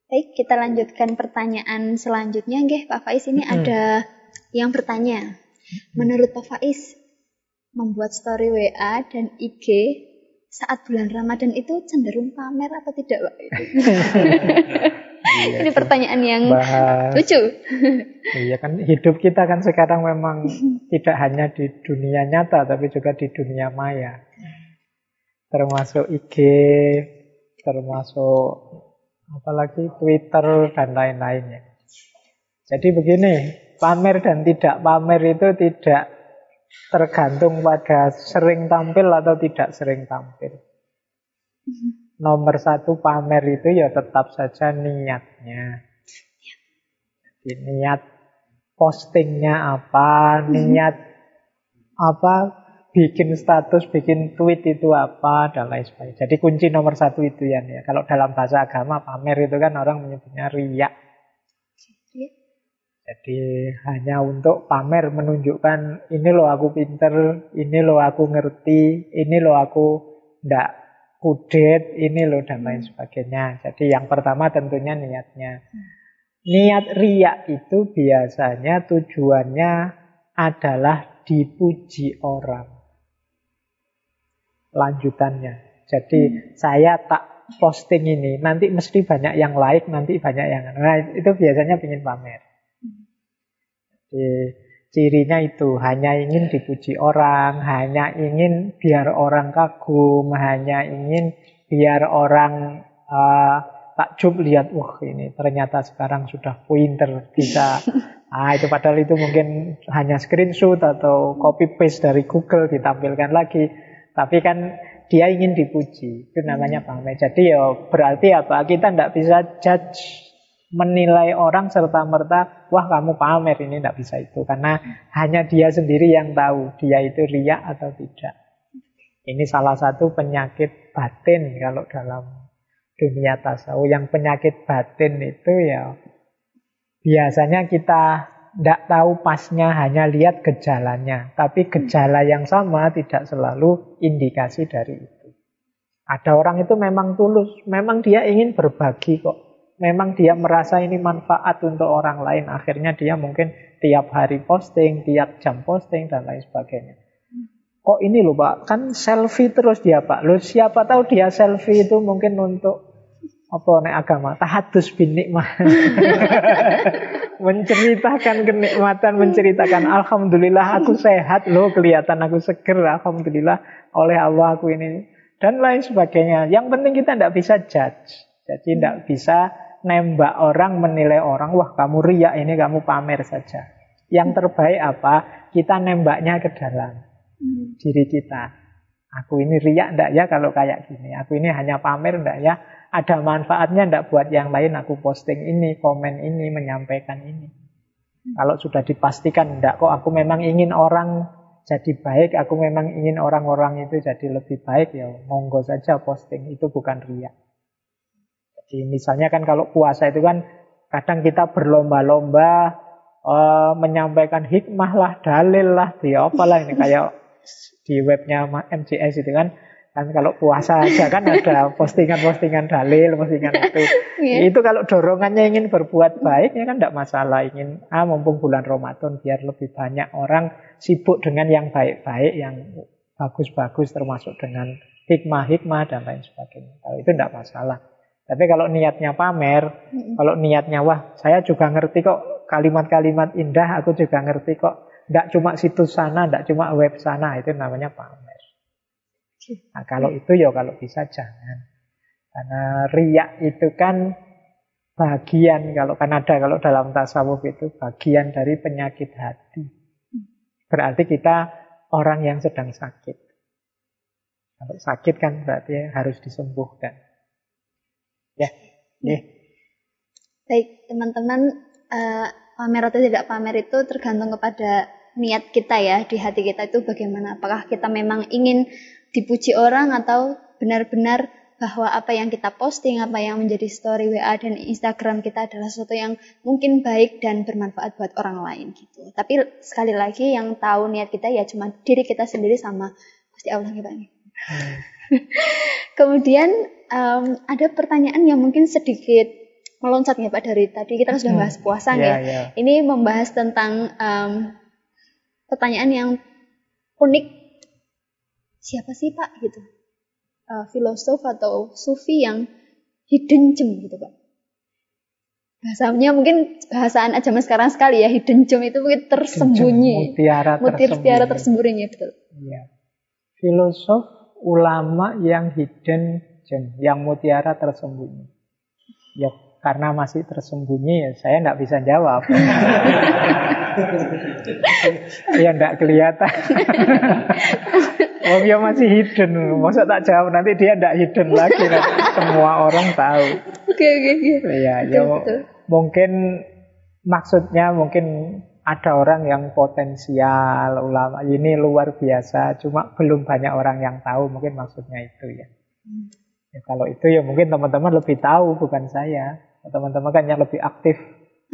Baik, kita lanjutkan pertanyaan selanjutnya, Nggih, Pak Faiz ini hmm. ada yang bertanya. Menurut Pak Faiz, membuat story WA dan IG saat bulan Ramadan itu cenderung pamer atau tidak, Pak? Iya, Ini pertanyaan yang bahas, lucu. Iya kan hidup kita kan sekarang memang [laughs] tidak hanya di dunia nyata tapi juga di dunia maya. Termasuk IG, termasuk apalagi Twitter dan lain-lainnya. Jadi begini, pamer dan tidak pamer itu tidak tergantung pada sering tampil atau tidak sering tampil. Nomor satu pamer itu ya tetap saja niatnya. Jadi niat postingnya apa, niat apa, bikin status, bikin tweet itu apa, dan lain sebagainya. Jadi kunci nomor satu itu ya. ya. Kalau dalam bahasa agama pamer itu kan orang menyebutnya riak. Jadi hanya untuk pamer menunjukkan ini loh aku pinter, ini loh aku ngerti, ini loh aku ndak kudet, ini loh dan lain sebagainya. Jadi yang pertama tentunya niatnya. Niat riak itu biasanya tujuannya adalah dipuji orang. Lanjutannya. Jadi hmm. saya tak posting ini, nanti mesti banyak yang like, nanti banyak yang... Nah itu biasanya ingin pamer. Cirinya itu hanya ingin dipuji orang, hanya ingin biar orang kagum, hanya ingin biar orang uh, takjub lihat, wah ini ternyata sekarang sudah pointer bisa. [laughs] Ah itu padahal itu mungkin hanya screenshot atau copy paste dari Google ditampilkan lagi. Tapi kan dia ingin dipuji, itu namanya pamer. Jadi ya berarti apa? Kita tidak bisa judge menilai orang serta merta wah kamu pamer ini tidak bisa itu. Karena hanya dia sendiri yang tahu dia itu riak atau tidak. Ini salah satu penyakit batin kalau dalam dunia tasawuf. Yang penyakit batin itu ya biasanya kita tidak tahu pasnya hanya lihat gejalanya. Tapi gejala yang sama tidak selalu indikasi dari itu. Ada orang itu memang tulus, memang dia ingin berbagi kok. Memang dia merasa ini manfaat untuk orang lain. Akhirnya dia mungkin tiap hari posting, tiap jam posting, dan lain sebagainya. Kok ini loh Pak, kan selfie terus dia Pak. Loh siapa tahu dia selfie itu mungkin untuk apa nek agama tahadus bin nikmah [laughs] menceritakan kenikmatan menceritakan alhamdulillah aku sehat loh kelihatan aku seger alhamdulillah oleh Allah aku ini dan lain sebagainya yang penting kita tidak bisa judge jadi tidak bisa nembak orang menilai orang wah kamu riak ini kamu pamer saja. Yang terbaik apa? Kita nembaknya ke dalam hmm. diri kita. Aku ini riak ndak ya kalau kayak gini? Aku ini hanya pamer ndak ya? Ada manfaatnya ndak buat yang lain? Aku posting ini, komen ini, menyampaikan ini. Kalau sudah dipastikan ndak kok aku memang ingin orang jadi baik, aku memang ingin orang-orang itu jadi lebih baik ya monggo saja posting. Itu bukan riak. Jadi misalnya kan kalau puasa itu kan kadang kita berlomba-lomba uh, menyampaikan hikmah lah, dalil lah, di apalah ini kayak di webnya MCS itu kan Kan kalau puasa aja kan ada postingan-postingan dalil, postingan itu. Yeah. Itu kalau dorongannya ingin berbuat baik ya kan tidak masalah. Ingin ah mumpung bulan Ramadan biar lebih banyak orang sibuk dengan yang baik-baik, yang bagus-bagus termasuk dengan hikmah-hikmah dan lain sebagainya. Kalau itu tidak masalah. Tapi kalau niatnya pamer, mm kalau niatnya wah saya juga ngerti kok kalimat-kalimat indah, aku juga ngerti kok. Tidak cuma situs sana, tidak cuma web sana, itu namanya pamer. Nah, kalau itu ya kalau bisa jangan. Karena riak itu kan bagian kalau kan ada kalau dalam tasawuf itu bagian dari penyakit hati. Berarti kita orang yang sedang sakit. Kalau sakit kan berarti harus disembuhkan. Ya, ya. Baik, teman-teman, uh, pamer atau tidak pamer itu tergantung kepada niat kita ya di hati kita itu bagaimana. Apakah kita memang ingin dipuji orang atau benar-benar bahwa apa yang kita posting, apa yang menjadi story WA dan Instagram kita adalah sesuatu yang mungkin baik dan bermanfaat buat orang lain gitu. Tapi sekali lagi yang tahu niat kita ya cuma diri kita sendiri sama pasti Allah kita. [laughs] Hmm. Kemudian um, ada pertanyaan yang mungkin sedikit meloncat ya Pak dari tadi kita kan sudah hmm. bahas puasa hmm. ya. Yeah. Ini membahas tentang um, pertanyaan yang unik siapa sih Pak gitu uh, filosof atau sufi yang hidden gem gitu Pak bahasanya mungkin bahasaan zaman sekarang sekali ya hidden gem itu mungkin tersembunyi mutiara mutiara tersembunyi, tersembunyi betul ya. filosof ulama yang hidden gem yang mutiara tersembunyi ya karena masih tersembunyi ya saya tidak bisa jawab [laughs] ya tidak kelihatan Oh dia masih hidden. Masa tak jawab nanti dia tidak hidden lagi. Nanti semua orang tahu. Oke oke oke. Iya, ya mungkin maksudnya mungkin ada orang yang potensial ulama ini luar biasa, cuma belum banyak orang yang tahu. Mungkin maksudnya itu ya. Hmm. ya kalau itu ya mungkin teman-teman lebih tahu bukan saya. Teman-teman kan yang lebih aktif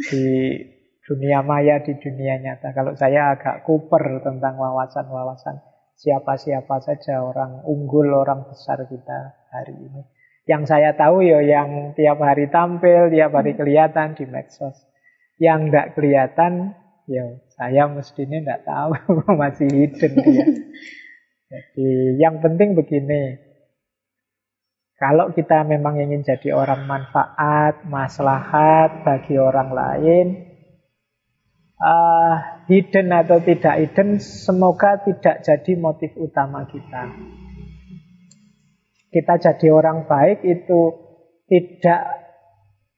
di dunia maya di dunia nyata. Kalau saya agak kuper tentang wawasan-wawasan siapa-siapa saja orang unggul, orang besar kita hari ini. Yang saya tahu ya yang tiap hari tampil, tiap hari kelihatan di medsos. Yang tidak kelihatan, ya saya mestinya tidak tahu, [laughs] masih hidden dia. [laughs] Jadi yang penting begini, kalau kita memang ingin jadi orang manfaat, maslahat bagi orang lain, uh, hidden atau tidak hidden, semoga tidak jadi motif utama kita. Kita jadi orang baik itu tidak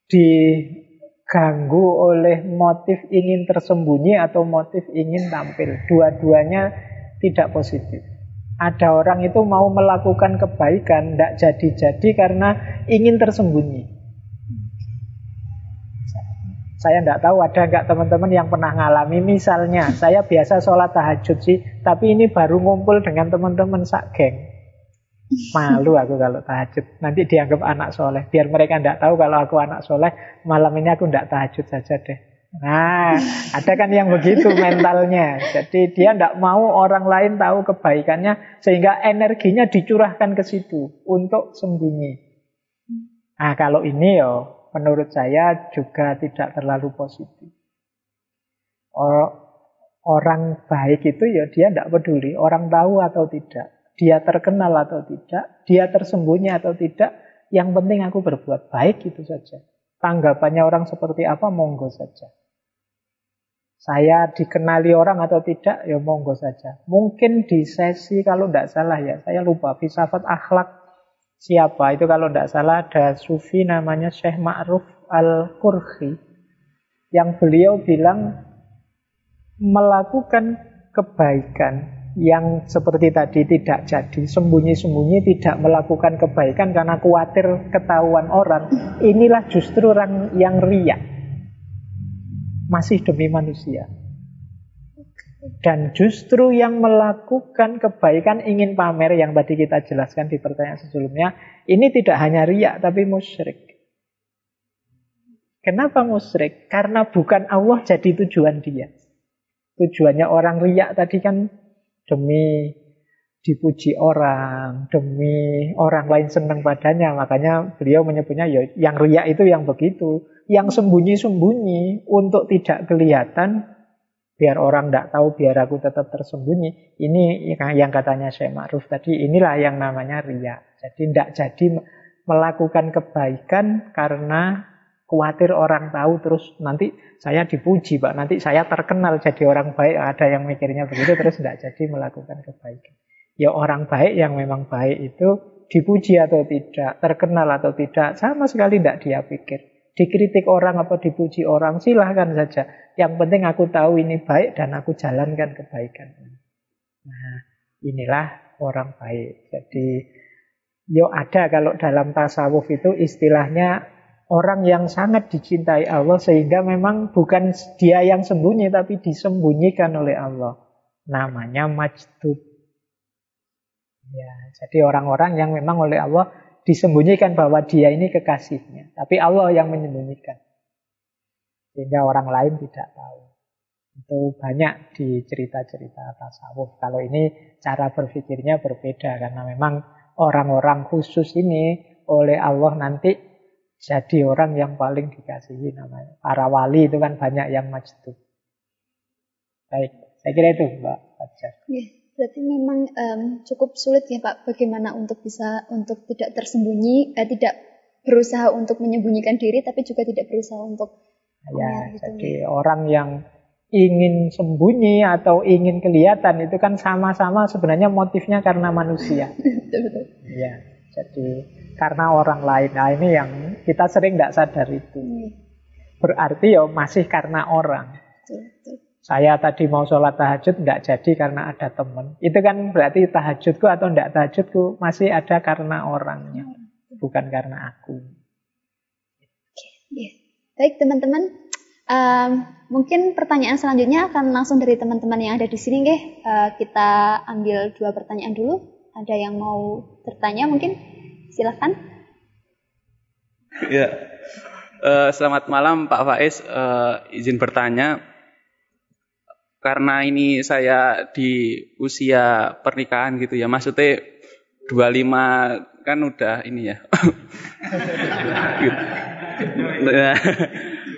diganggu oleh motif ingin tersembunyi atau motif ingin tampil. Dua-duanya tidak positif. Ada orang itu mau melakukan kebaikan, tidak jadi-jadi karena ingin tersembunyi. Saya tidak tahu ada nggak teman-teman yang pernah ngalami. Misalnya, saya biasa sholat tahajud sih, tapi ini baru ngumpul dengan teman-teman sak geng. Malu aku kalau tahajud. Nanti dianggap anak soleh. Biar mereka tidak tahu kalau aku anak soleh, malam ini aku tidak tahajud saja deh. Nah, ada kan yang begitu mentalnya. Jadi dia tidak mau orang lain tahu kebaikannya sehingga energinya dicurahkan ke situ untuk sembunyi. Nah, kalau ini ya menurut saya juga tidak terlalu positif. Orang baik itu ya dia tidak peduli orang tahu atau tidak. Dia terkenal atau tidak, dia tersembunyi atau tidak, yang penting aku berbuat baik itu saja. Tanggapannya orang seperti apa, monggo saja. Saya dikenali orang atau tidak, ya monggo saja. Mungkin di sesi kalau tidak salah ya, saya lupa, filsafat akhlak siapa. Itu kalau tidak salah ada sufi namanya Syekh Ma'ruf Al-Qurhi. Yang beliau bilang melakukan kebaikan yang seperti tadi tidak jadi, sembunyi-sembunyi tidak melakukan kebaikan karena khawatir ketahuan orang, inilah justru orang yang riak. Masih demi manusia. Dan justru yang melakukan kebaikan ingin pamer yang tadi kita jelaskan di pertanyaan sebelumnya, ini tidak hanya riak tapi musyrik. Kenapa musyrik? Karena bukan Allah jadi tujuan dia. Tujuannya orang riak tadi kan demi dipuji orang, demi orang lain senang padanya. Makanya beliau menyebutnya ya yang riak itu yang begitu. Yang sembunyi-sembunyi untuk tidak kelihatan, biar orang tidak tahu, biar aku tetap tersembunyi. Ini yang katanya Syekh Ma'ruf tadi, inilah yang namanya riak. Jadi tidak jadi melakukan kebaikan karena khawatir orang tahu terus nanti saya dipuji Pak, nanti saya terkenal jadi orang baik. Ada yang mikirnya begitu terus tidak jadi melakukan kebaikan. Ya orang baik yang memang baik itu dipuji atau tidak, terkenal atau tidak, sama sekali tidak dia pikir. Dikritik orang atau dipuji orang, silahkan saja. Yang penting aku tahu ini baik dan aku jalankan kebaikan. Nah, inilah orang baik. Jadi, yo ada kalau dalam tasawuf itu istilahnya orang yang sangat dicintai Allah sehingga memang bukan dia yang sembunyi tapi disembunyikan oleh Allah. Namanya majdub. Ya, jadi orang-orang yang memang oleh Allah disembunyikan bahwa dia ini kekasihnya, tapi Allah yang menyembunyikan. Sehingga orang lain tidak tahu. Itu banyak di cerita-cerita tasawuf. Kalau ini cara berpikirnya berbeda karena memang orang-orang khusus ini oleh Allah nanti jadi orang yang paling dikasihi namanya. Para wali itu kan banyak yang majdub. Baik, saya kira itu Mbak Fajar. Ya, berarti memang um, cukup sulit ya Pak bagaimana untuk bisa untuk tidak tersembunyi, eh, tidak berusaha untuk menyembunyikan diri tapi juga tidak berusaha untuk Ya, gitu. jadi orang yang ingin sembunyi atau ingin kelihatan itu kan sama-sama sebenarnya motifnya karena manusia. [laughs] betul betul. Ya, jadi karena orang lain. Nah ini yang kita sering tidak sadar itu. Hmm. Berarti ya masih karena orang. Saya tadi mau sholat tahajud nggak jadi karena ada teman. Itu kan berarti tahajudku atau tidak tahajudku masih ada karena orangnya, bukan karena aku. Oke, Baik teman-teman, um, mungkin pertanyaan selanjutnya akan langsung dari teman-teman yang ada di sini, nggih. Uh, kita ambil dua pertanyaan dulu. Ada yang mau bertanya mungkin? Silahkan. Ya, uh, selamat malam Pak Faiz. Uh, izin bertanya, karena ini saya di usia pernikahan gitu ya, maksudnya 25 kan udah ini ya.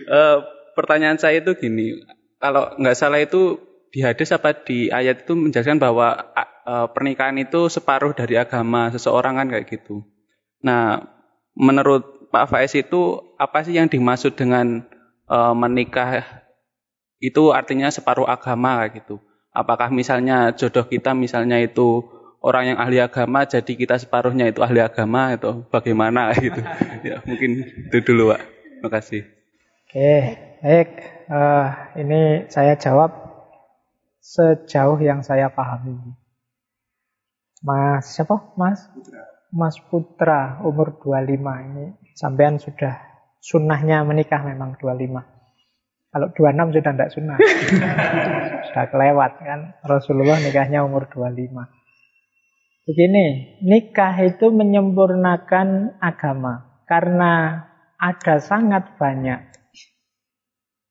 uh, [laughs] pertanyaan saya itu gini, kalau nggak salah itu di hadis apa di ayat itu menjelaskan bahwa uh, pernikahan itu separuh dari agama seseorang kan kayak gitu. Nah, menurut Pak Faiz itu apa sih yang dimaksud dengan e, menikah itu artinya separuh agama gitu. Apakah misalnya jodoh kita misalnya itu orang yang ahli agama jadi kita separuhnya itu ahli agama itu bagaimana gitu. [laughs] ya, mungkin itu dulu, Pak. Terima kasih. Oke, baik. Uh, ini saya jawab sejauh yang saya pahami. Mas siapa? Mas? Mas Putra umur 25 ini sampean sudah sunnahnya menikah memang 25. Kalau 26 sudah tidak sunnah. [laughs] sudah kelewat kan. Rasulullah nikahnya umur 25. Begini, nikah itu menyempurnakan agama. Karena ada sangat banyak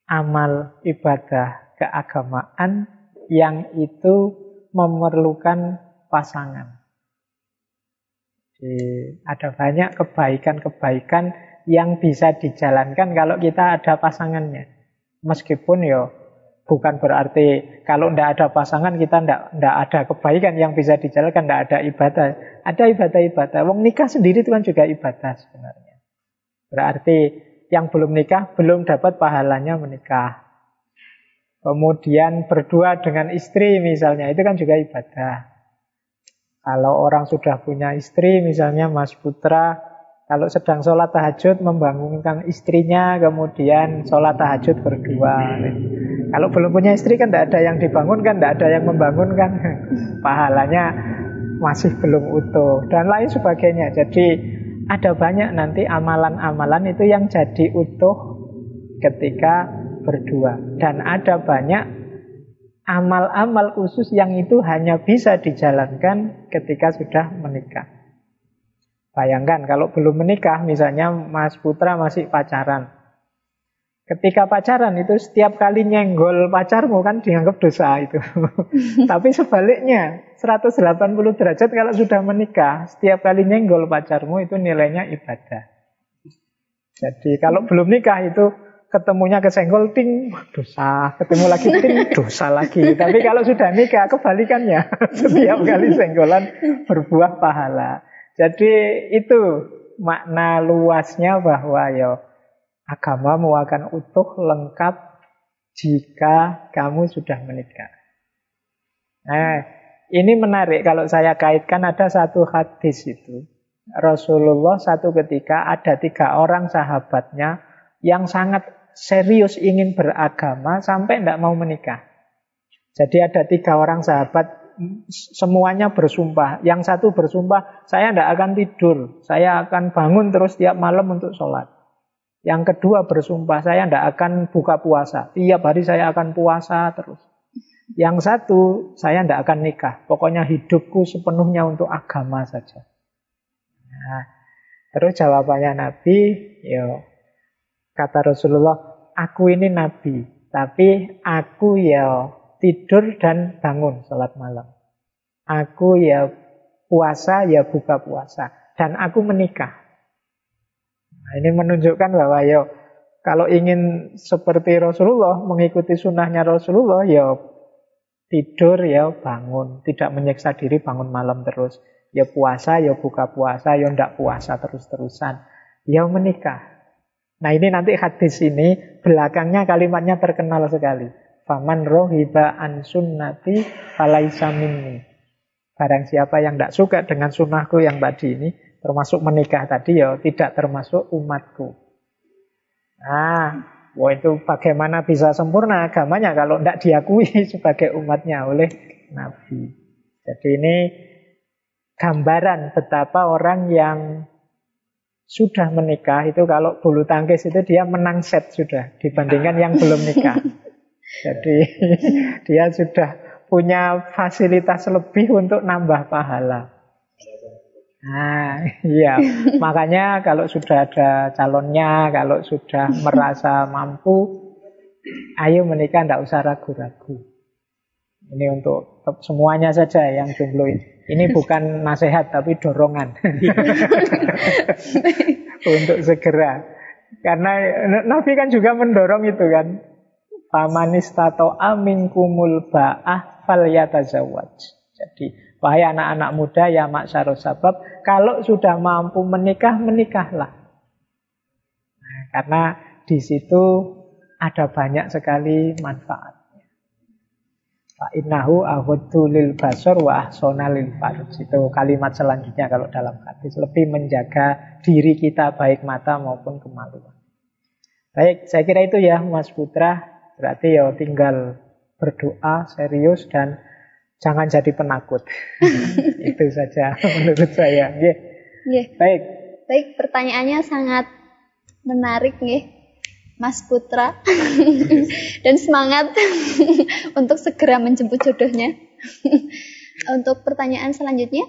amal ibadah keagamaan yang itu memerlukan pasangan. Jadi, ada banyak kebaikan-kebaikan yang bisa dijalankan kalau kita ada pasangannya. Meskipun ya bukan berarti kalau tidak ada pasangan kita tidak tidak ada kebaikan yang bisa dijalankan, tidak ada ibadah. Ada ibadah-ibadah. Wong nikah sendiri itu kan juga ibadah sebenarnya. Berarti yang belum nikah belum dapat pahalanya menikah. Kemudian berdua dengan istri misalnya, itu kan juga ibadah. Kalau orang sudah punya istri, misalnya Mas Putra, kalau sedang sholat tahajud membangunkan istrinya, kemudian sholat tahajud berdua. Kalau belum punya istri kan tidak ada yang dibangunkan, tidak ada yang membangunkan. [laughs] Pahalanya masih belum utuh dan lain sebagainya. Jadi ada banyak nanti amalan-amalan itu yang jadi utuh ketika berdua. Dan ada banyak amal-amal khusus yang itu hanya bisa dijalankan ketika sudah menikah. Bayangkan kalau belum menikah, misalnya Mas Putra masih pacaran. Ketika pacaran itu setiap kali nyenggol pacarmu kan dianggap dosa itu. [laughs] Tapi sebaliknya 180 derajat kalau sudah menikah, setiap kali nyenggol pacarmu itu nilainya ibadah. Jadi kalau belum nikah itu ketemunya kesenggol ting dosa, ketemu lagi ting [laughs] dosa lagi. Tapi kalau sudah nikah kebalikannya, [laughs] setiap kali senggolan berbuah pahala. Jadi itu makna luasnya bahwa ya agamamu akan utuh lengkap jika kamu sudah menikah. Nah, ini menarik kalau saya kaitkan ada satu hadis itu. Rasulullah satu ketika ada tiga orang sahabatnya yang sangat serius ingin beragama sampai tidak mau menikah. Jadi ada tiga orang sahabat semuanya bersumpah. Yang satu bersumpah, saya tidak akan tidur. Saya akan bangun terus tiap malam untuk sholat. Yang kedua bersumpah, saya tidak akan buka puasa. Tiap hari saya akan puasa terus. Yang satu, saya tidak akan nikah. Pokoknya hidupku sepenuhnya untuk agama saja. Nah, terus jawabannya Nabi, yo, kata Rasulullah, aku ini Nabi. Tapi aku ya tidur dan bangun sholat malam. Aku ya puasa, ya buka puasa. Dan aku menikah. Nah, ini menunjukkan bahwa ya kalau ingin seperti Rasulullah, mengikuti sunnahnya Rasulullah, ya tidur, ya bangun. Tidak menyiksa diri bangun malam terus. Ya puasa, ya buka puasa, ya ndak puasa terus-terusan. Ya menikah. Nah ini nanti hadis ini, belakangnya kalimatnya terkenal sekali. Faman rohiba an sunnati falaisa minni. Barang siapa yang tidak suka dengan sunnahku yang tadi ini, termasuk menikah tadi ya tidak termasuk umatku. Nah, wah itu bagaimana bisa sempurna agamanya kalau tidak diakui [laughs] sebagai umatnya oleh Nabi. Jadi ini gambaran betapa orang yang sudah menikah itu kalau bulu tangkis itu dia menang set sudah dibandingkan yang belum nikah. [laughs] Jadi dia sudah punya fasilitas lebih untuk nambah pahala. Nah, [laughs] iya. Makanya kalau sudah ada calonnya, kalau sudah merasa mampu, ayo menikah, tidak usah ragu-ragu. Ini untuk semuanya saja yang jomblo ini. Ini bukan nasihat, tapi dorongan. [laughs] untuk segera. Karena Nabi kan juga mendorong itu kan. Pamanis tato amin kumul ba'ah fal yatazawaj. Jadi Wahai anak-anak muda ya maksarus sabab, kalau sudah mampu menikah, menikahlah. Nah, karena di situ ada banyak sekali manfaatnya. Fa innahu aghaddu lil basar wa ahsana lil farj. Itu kalimat selanjutnya kalau dalam hadis lebih menjaga diri kita baik mata maupun kemaluan. Baik, saya kira itu ya Mas Putra. Berarti ya tinggal berdoa serius dan Jangan jadi penakut. [laughs] Itu saja menurut saya. Yeah. Yeah. Baik. Baik, pertanyaannya sangat menarik nih, Mas Putra. [laughs] Dan semangat [laughs] untuk segera menjemput jodohnya. [laughs] untuk pertanyaan selanjutnya.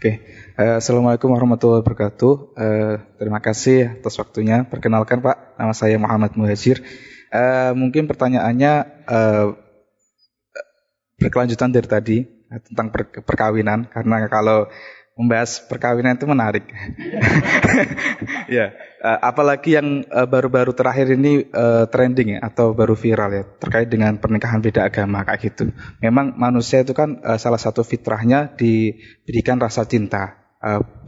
Oke, uh, Assalamualaikum warahmatullahi wabarakatuh. Uh, terima kasih atas waktunya. Perkenalkan Pak, nama saya Muhammad Muhajir. uh, mungkin pertanyaannya uh, berkelanjutan dari tadi tentang per, perkawinan karena kalau membahas perkawinan itu menarik. [laughs] ya, uh, apalagi yang uh, baru-baru terakhir ini uh, trending ya atau baru viral ya terkait dengan pernikahan beda agama kayak gitu. Memang manusia itu kan salah satu fitrahnya diberikan rasa cinta.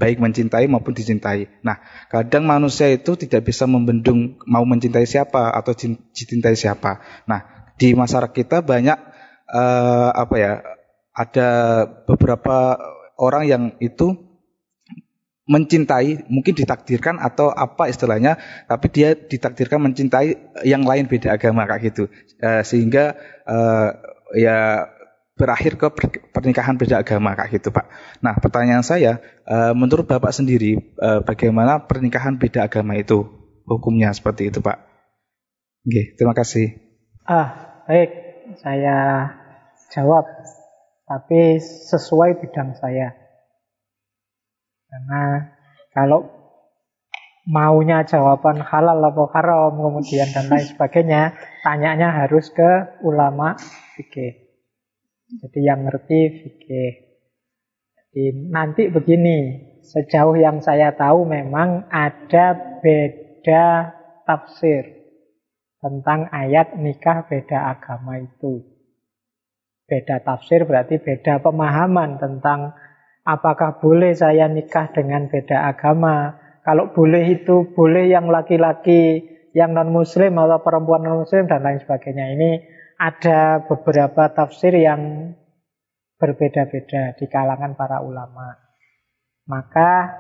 Baik mencintai maupun dicintai. Nah, kadang manusia itu tidak bisa membendung mau mencintai siapa atau dicintai siapa. Nah, di masyarakat kita banyak apa ya? Ada beberapa orang yang itu mencintai, mungkin ditakdirkan atau apa istilahnya, tapi dia ditakdirkan mencintai yang lain beda agama kayak gitu, uh, sehingga uh, ya berakhir ke pernikahan beda agama kayak gitu pak. Nah pertanyaan saya, uh, menurut bapak sendiri, bagaimana pernikahan beda agama itu hukumnya seperti itu pak? Oke, terima kasih. Ah baik, saya jawab tapi sesuai bidang saya. Karena kalau maunya jawaban halal atau haram kemudian dan lain sebagainya, tanyanya harus ke ulama fikih. Jadi yang ngerti fikih. Jadi nanti begini, sejauh yang saya tahu memang ada beda tafsir tentang ayat nikah beda agama itu. Beda tafsir berarti beda pemahaman tentang apakah boleh saya nikah dengan beda agama. Kalau boleh itu boleh yang laki-laki yang non-muslim atau perempuan non-muslim dan lain sebagainya. Ini ada beberapa tafsir yang berbeda-beda di kalangan para ulama. Maka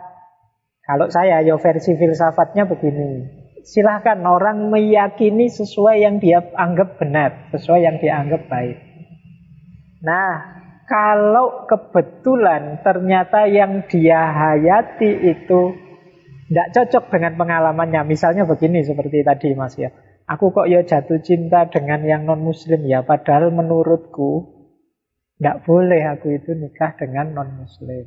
kalau saya ya versi filsafatnya begini. Silahkan orang meyakini sesuai yang dia anggap benar, sesuai yang dianggap baik. Nah, kalau kebetulan ternyata yang dia hayati itu tidak cocok dengan pengalamannya. Misalnya begini seperti tadi Mas ya. Aku kok ya jatuh cinta dengan yang non muslim ya. Padahal menurutku tidak boleh aku itu nikah dengan non muslim.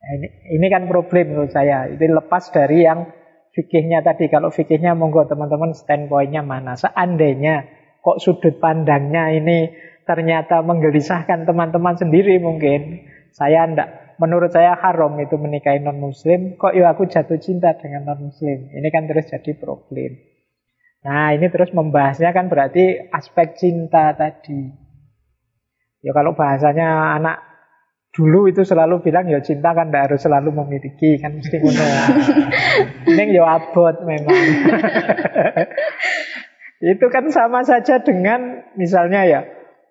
Nah, ini, ini kan problem menurut saya. Itu lepas dari yang fikihnya tadi. Kalau fikihnya monggo teman-teman standpointnya mana. Seandainya kok sudut pandangnya ini ternyata menggelisahkan teman-teman sendiri mungkin. Saya ndak menurut saya haram itu menikahi non muslim, kok ya aku jatuh cinta dengan non muslim. Ini kan terus jadi problem. Nah, ini terus membahasnya kan berarti aspek cinta tadi. Ya kalau bahasanya anak dulu itu selalu bilang ya cinta kan tidak harus selalu memiliki kan mesti ngono. [laughs] Ini ya abot memang. [laughs] itu kan sama saja dengan misalnya ya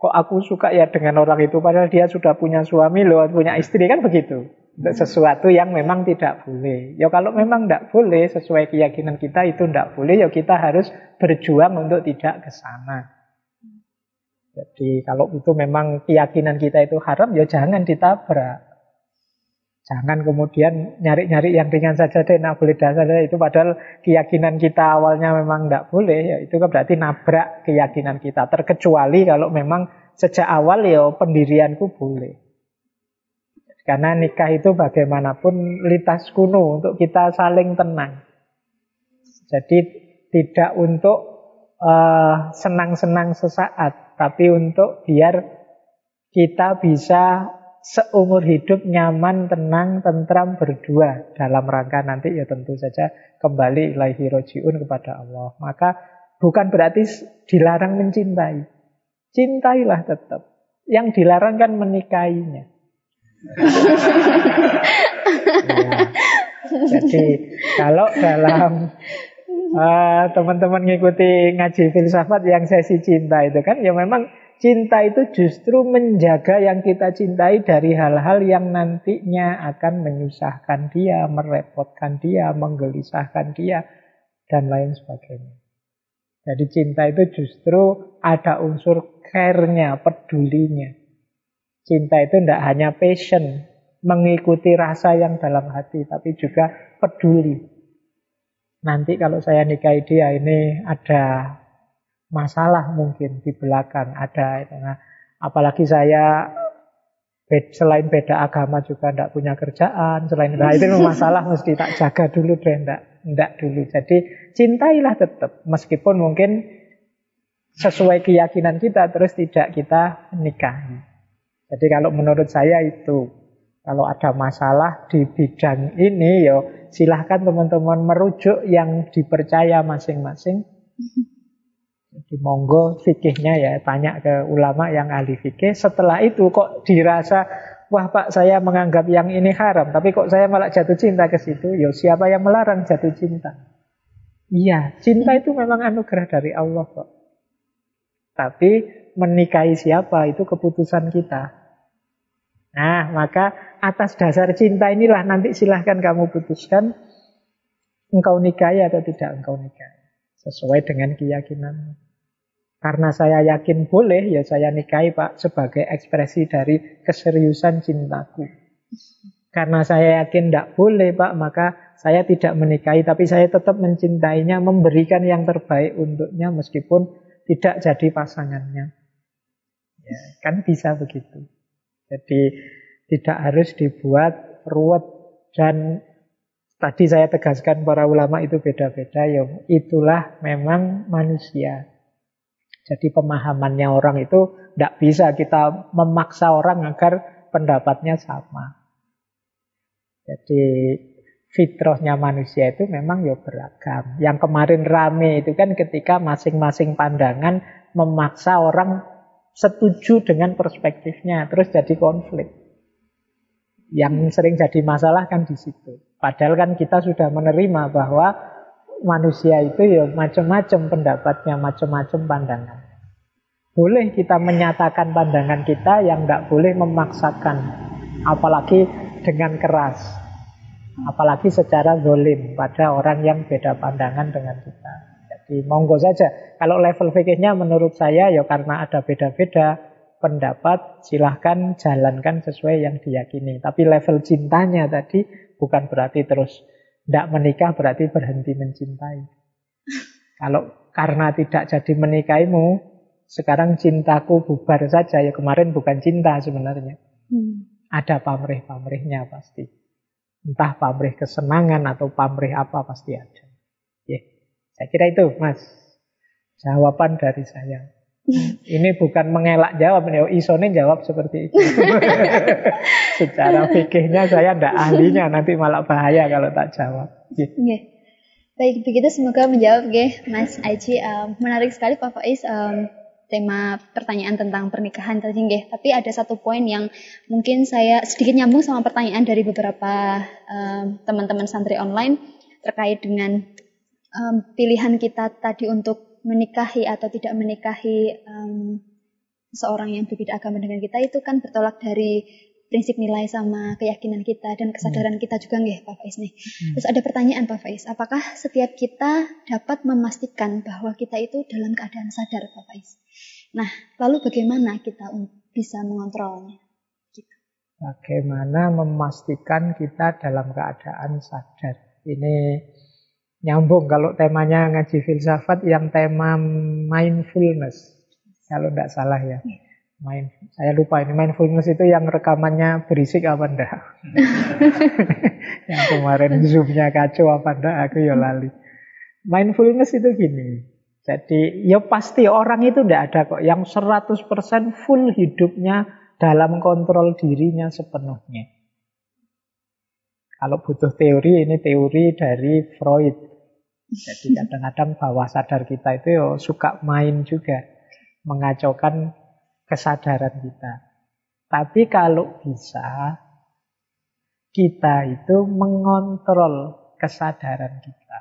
kok aku suka ya dengan orang itu padahal dia sudah punya suami loh, punya istri kan begitu. Sesuatu yang memang tidak boleh. Ya kalau memang tidak boleh sesuai keyakinan kita itu tidak boleh, ya kita harus berjuang untuk tidak ke sana. Jadi kalau itu memang keyakinan kita itu haram, ya jangan ditabrak. Jangan kemudian nyari-nyari yang ringan saja deh, nah boleh dasar saja itu padahal keyakinan kita awalnya memang tidak boleh, ya itu kan berarti nabrak keyakinan kita. Terkecuali kalau memang sejak awal ya pendirianku boleh. Karena nikah itu bagaimanapun litas kuno untuk kita saling tenang. Jadi tidak untuk uh, senang-senang sesaat, tapi untuk biar kita bisa seumur hidup nyaman, tenang, tentram berdua dalam rangka nanti ya tentu saja kembali ilahi rojiun kepada Allah. Maka bukan berarti dilarang mencintai. Cintailah tetap. Yang dilarang kan menikahinya. ya. [laughs] Jadi kalau dalam uh, teman-teman ngikuti ngaji filsafat yang sesi cinta itu kan ya memang Cinta itu justru menjaga yang kita cintai dari hal-hal yang nantinya akan menyusahkan dia, merepotkan dia, menggelisahkan dia, dan lain sebagainya. Jadi cinta itu justru ada unsur care-nya, pedulinya. Cinta itu tidak hanya passion, mengikuti rasa yang dalam hati, tapi juga peduli. Nanti kalau saya nikahi dia ini ada masalah mungkin di belakang ada. Nah, apalagi saya selain beda agama juga tidak punya kerjaan, selain nah, itu masalah mesti tak jaga dulu deh, tidak tidak dulu. Jadi cintailah tetap, meskipun mungkin sesuai keyakinan kita terus tidak kita nikahi. Jadi kalau menurut saya itu kalau ada masalah di bidang ini yo silahkan teman-teman merujuk yang dipercaya masing-masing. Jadi monggo fikihnya ya tanya ke ulama yang ahli fikih. Setelah itu kok dirasa wah pak saya menganggap yang ini haram, tapi kok saya malah jatuh cinta ke situ. Yo siapa yang melarang jatuh cinta? Iya, cinta itu memang anugerah dari Allah kok. Tapi menikahi siapa itu keputusan kita. Nah, maka atas dasar cinta inilah nanti silahkan kamu putuskan engkau nikahi atau tidak engkau nikahi. Sesuai dengan keyakinanmu. Karena saya yakin boleh, ya saya nikahi Pak sebagai ekspresi dari keseriusan cintaku. Karena saya yakin tidak boleh Pak, maka saya tidak menikahi, tapi saya tetap mencintainya, memberikan yang terbaik untuknya meskipun tidak jadi pasangannya. Ya, kan bisa begitu. Jadi tidak harus dibuat ruwet dan tadi saya tegaskan para ulama itu beda-beda. Ya, itulah memang manusia. Jadi pemahamannya orang itu tidak bisa kita memaksa orang agar pendapatnya sama. Jadi fitrahnya manusia itu memang ya beragam. Yang kemarin rame itu kan ketika masing-masing pandangan memaksa orang setuju dengan perspektifnya, terus jadi konflik. Yang sering jadi masalah kan di situ. Padahal kan kita sudah menerima bahwa manusia itu ya macam-macam pendapatnya, macam-macam pandangan. Boleh kita menyatakan pandangan kita yang nggak boleh memaksakan, apalagi dengan keras. Apalagi secara zolim pada orang yang beda pandangan dengan kita. Jadi monggo saja. Kalau level fikihnya menurut saya ya karena ada beda-beda pendapat, silahkan jalankan sesuai yang diyakini. Tapi level cintanya tadi bukan berarti terus tidak menikah berarti berhenti mencintai. [laughs] Kalau karena tidak jadi menikahimu, sekarang cintaku bubar saja. Ya kemarin bukan cinta sebenarnya. Hmm. Ada pamrih-pamrihnya pasti. Entah pamrih kesenangan atau pamrih apa pasti ada. Ya, saya kira itu Mas. Jawaban dari saya. Ini bukan mengelak jawab, nih. Isone jawab seperti itu. [laughs] Secara fikihnya saya tidak ahlinya, nanti malah bahaya kalau tak jawab. Ya. Yeah. Baik, begitu semoga menjawab, ya, Mas Aji. Um, menarik sekali Pak Faiz. Um, tema pertanyaan tentang pernikahan tadi nggih. Tapi ada satu poin yang mungkin saya sedikit nyambung sama pertanyaan dari beberapa teman-teman um, santri online terkait dengan um, pilihan kita tadi untuk menikahi atau tidak menikahi um, seorang yang berbeda agama dengan kita itu kan bertolak dari prinsip nilai sama keyakinan kita dan kesadaran kita juga nggih Pak Faiz nih. Hmm. Terus ada pertanyaan Pak Faiz, apakah setiap kita dapat memastikan bahwa kita itu dalam keadaan sadar Pak Faiz? Nah, lalu bagaimana kita bisa mengontrolnya? Gitu. Bagaimana memastikan kita dalam keadaan sadar? Ini nyambung kalau temanya ngaji filsafat yang tema mindfulness. Kalau tidak salah ya. Iya. Main, saya lupa ini mindfulness itu yang rekamannya berisik apa enggak? [laughs] yang kemarin zoomnya kacau apa enggak? Aku ya lali. Mindfulness itu gini. Jadi ya pasti orang itu enggak ada kok yang 100% full hidupnya dalam kontrol dirinya sepenuhnya. Kalau butuh teori, ini teori dari Freud. Jadi kadang-kadang bawah sadar kita itu ya suka main juga. Mengacaukan kesadaran kita. Tapi kalau bisa, kita itu mengontrol kesadaran kita.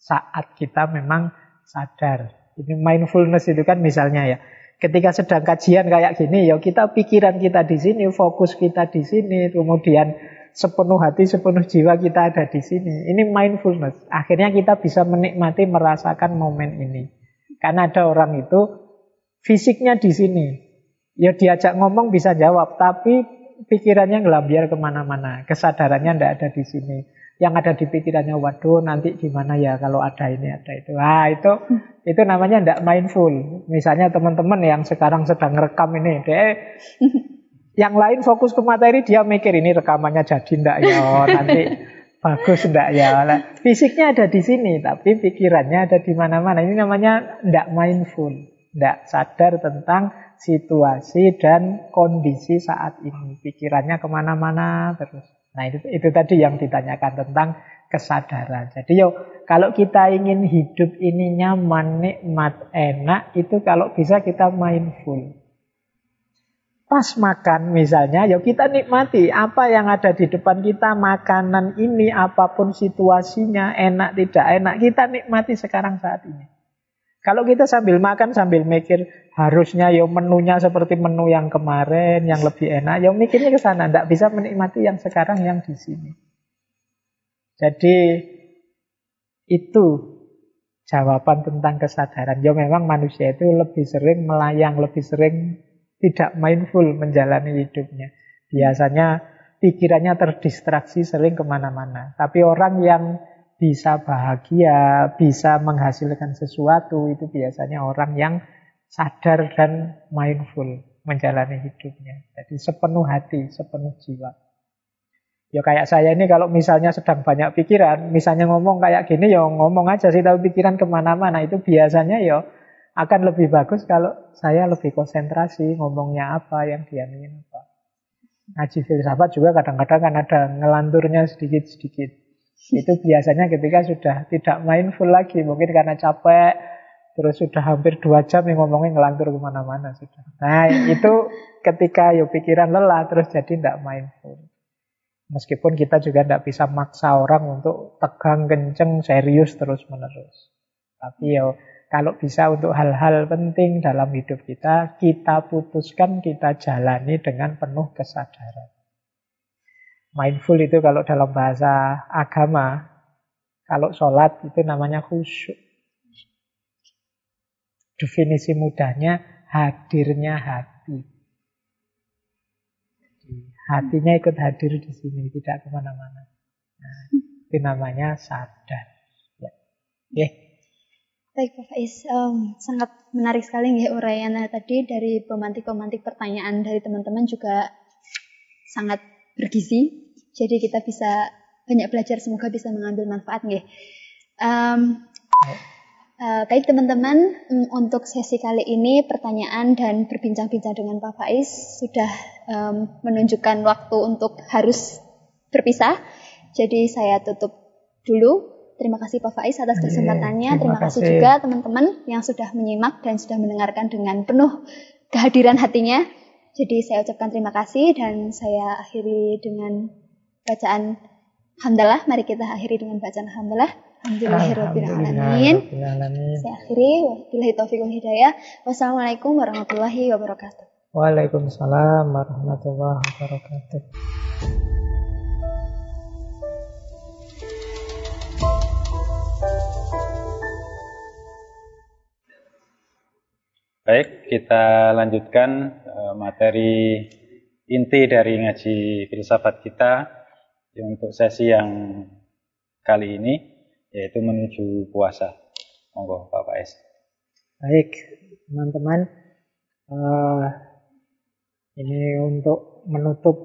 Saat kita memang sadar. Ini mindfulness itu kan misalnya ya. Ketika sedang kajian kayak gini, ya kita pikiran kita di sini, fokus kita di sini, kemudian sepenuh hati, sepenuh jiwa kita ada di sini. Ini mindfulness. Akhirnya kita bisa menikmati, merasakan momen ini. Karena ada orang itu Fisiknya di sini. Ya diajak ngomong bisa jawab, tapi pikirannya ngelambiar ke mana-mana. Kesadarannya tidak ada di sini. Yang ada di pikirannya, waduh nanti gimana ya kalau ada ini, ada itu. Wah itu itu namanya tidak mindful. Misalnya teman-teman yang sekarang sedang rekam ini, deh yang lain fokus ke materi, dia mikir ini rekamannya jadi ndak ya nanti bagus enggak ya? Nah, fisiknya ada di sini, tapi pikirannya ada di mana-mana. Ini namanya enggak mindful, enggak sadar tentang situasi dan kondisi saat ini. Pikirannya ke mana-mana terus. Nah itu, itu tadi yang ditanyakan tentang kesadaran. Jadi yo kalau kita ingin hidup ini nyaman, nikmat, enak, itu kalau bisa kita mindful. Pas makan misalnya, ya kita nikmati apa yang ada di depan kita, makanan ini, apa pun situasinya, enak tidak enak, kita nikmati sekarang saat ini. Kalau kita sambil makan sambil mikir harusnya ya menunya seperti menu yang kemarin yang lebih enak, ya mikirnya ke sana, tidak bisa menikmati yang sekarang yang di sini. Jadi itu jawaban tentang kesadaran. Ya memang manusia itu lebih sering melayang, lebih sering tidak mindful menjalani hidupnya. Biasanya pikirannya terdistraksi sering ke mana-mana. Tapi orang yang bisa bahagia, bisa menghasilkan sesuatu, itu biasanya orang yang sadar dan mindful menjalani hidupnya. Jadi sepenuh hati, sepenuh jiwa. Ya kayak saya ini kalau misalnya sedang banyak pikiran, misalnya ngomong kayak gini ya ngomong aja sih, tapi pikiran ke mana-mana itu biasanya ya akan lebih bagus kalau saya lebih konsentrasi ngomongnya apa yang dia ingin apa. Ngaji filsafat juga kadang-kadang kan ada ngelanturnya sedikit-sedikit. Itu biasanya ketika sudah tidak mindful lagi, mungkin karena capek, terus sudah hampir dua jam yang ngomongin ngelantur ke mana-mana sudah. Nah itu ketika yo pikiran lelah terus jadi tidak mindful. Meskipun kita juga tidak bisa maksa orang untuk tegang, kenceng, serius terus menerus. Tapi yo kalau bisa untuk hal-hal penting dalam hidup kita, kita putuskan, kita jalani dengan penuh kesadaran. Mindful itu kalau dalam bahasa agama, kalau sholat itu namanya khusyuk. Definisi mudahnya, hadirnya hati. Hatinya ikut hadir di sini, tidak ke mana-mana. Nah, itu namanya sadar. Ya. Yeah. Baik Pak Faiz, um, sangat menarik sekali ya uraian tadi dari pemantik-pemantik pertanyaan dari teman-teman juga sangat bergizi. Jadi kita bisa banyak belajar, semoga bisa mengambil manfaat nggih. Um, uh, baik teman-teman, um, untuk sesi kali ini pertanyaan dan berbincang-bincang dengan Pak Faiz sudah um, menunjukkan waktu untuk harus berpisah. Jadi saya tutup dulu Terima kasih Pak Faiz atas kesempatannya. Terima, Terima kasih juga teman-teman yang sudah menyimak dan sudah mendengarkan dengan penuh kehadiran hatinya. Jadi saya ucapkan terima kasih dan saya akhiri dengan bacaan hamdalah. Mari kita akhiri dengan bacaan hamdalah. Alhamdulillahirrahmanirrahim. Saya akhiri. Wabillahi taufiq wal hidayah. Wassalamualaikum warahmatullahi wabarakatuh. Waalaikumsalam warahmatullahi wabarakatuh. Baik, kita lanjutkan uh, materi inti dari ngaji filsafat kita untuk sesi yang kali ini yaitu menuju puasa. Monggo Pak Faiz. Baik, teman-teman. Uh, ini untuk menutup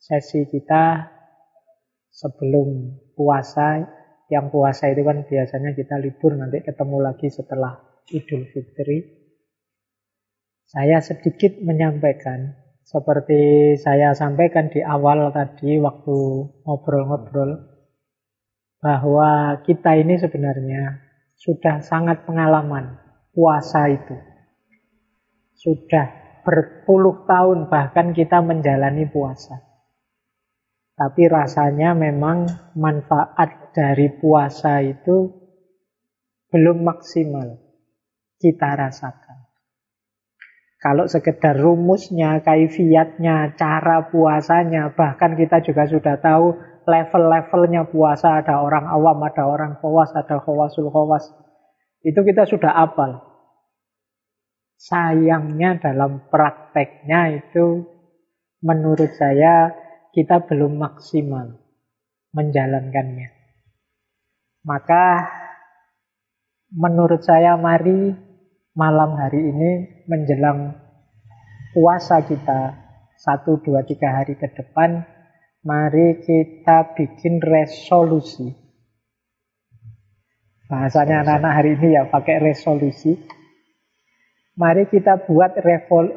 sesi kita sebelum puasa. Yang puasa itu kan biasanya kita libur nanti ketemu lagi setelah Idul Fitri. Saya sedikit menyampaikan seperti saya sampaikan di awal tadi waktu ngobrol-ngobrol bahwa kita ini sebenarnya sudah sangat pengalaman puasa itu. Sudah berpuluh tahun bahkan kita menjalani puasa. Tapi rasanya memang manfaat dari puasa itu belum maksimal kita rasakan. Kalau sekedar rumusnya, kaifiatnya, cara puasanya, bahkan kita juga sudah tahu level-levelnya puasa. Ada orang awam, ada orang khawas, ada khawasul khawas. Itu kita sudah apal. Sayangnya dalam prakteknya itu menurut saya kita belum maksimal menjalankannya. Maka menurut saya mari malam hari ini menjelang puasa kita satu, dua, tiga hari ke depan, Mari kita bikin resolusi. Bahasanya anak-anak hari ini ya pakai resolusi. Mari kita buat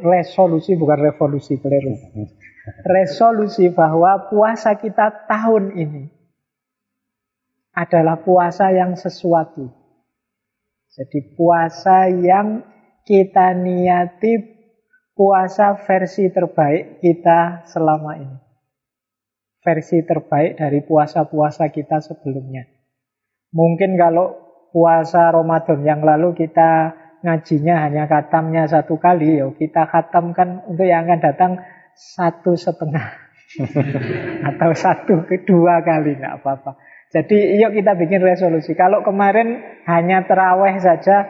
resolusi, bukan revolusi, keliru. Resolusi bahwa puasa kita tahun ini adalah puasa yang sesuatu. Jadi puasa yang kita niati puasa versi terbaik kita selama ini versi terbaik dari puasa-puasa kita sebelumnya. Mungkin kalau puasa Ramadan yang lalu kita ngajinya hanya katamnya satu kali, ya kita katamkan untuk yang akan datang satu setengah [laughs] atau satu kedua kali nggak apa-apa. Jadi yuk kita bikin resolusi. Kalau kemarin hanya teraweh saja,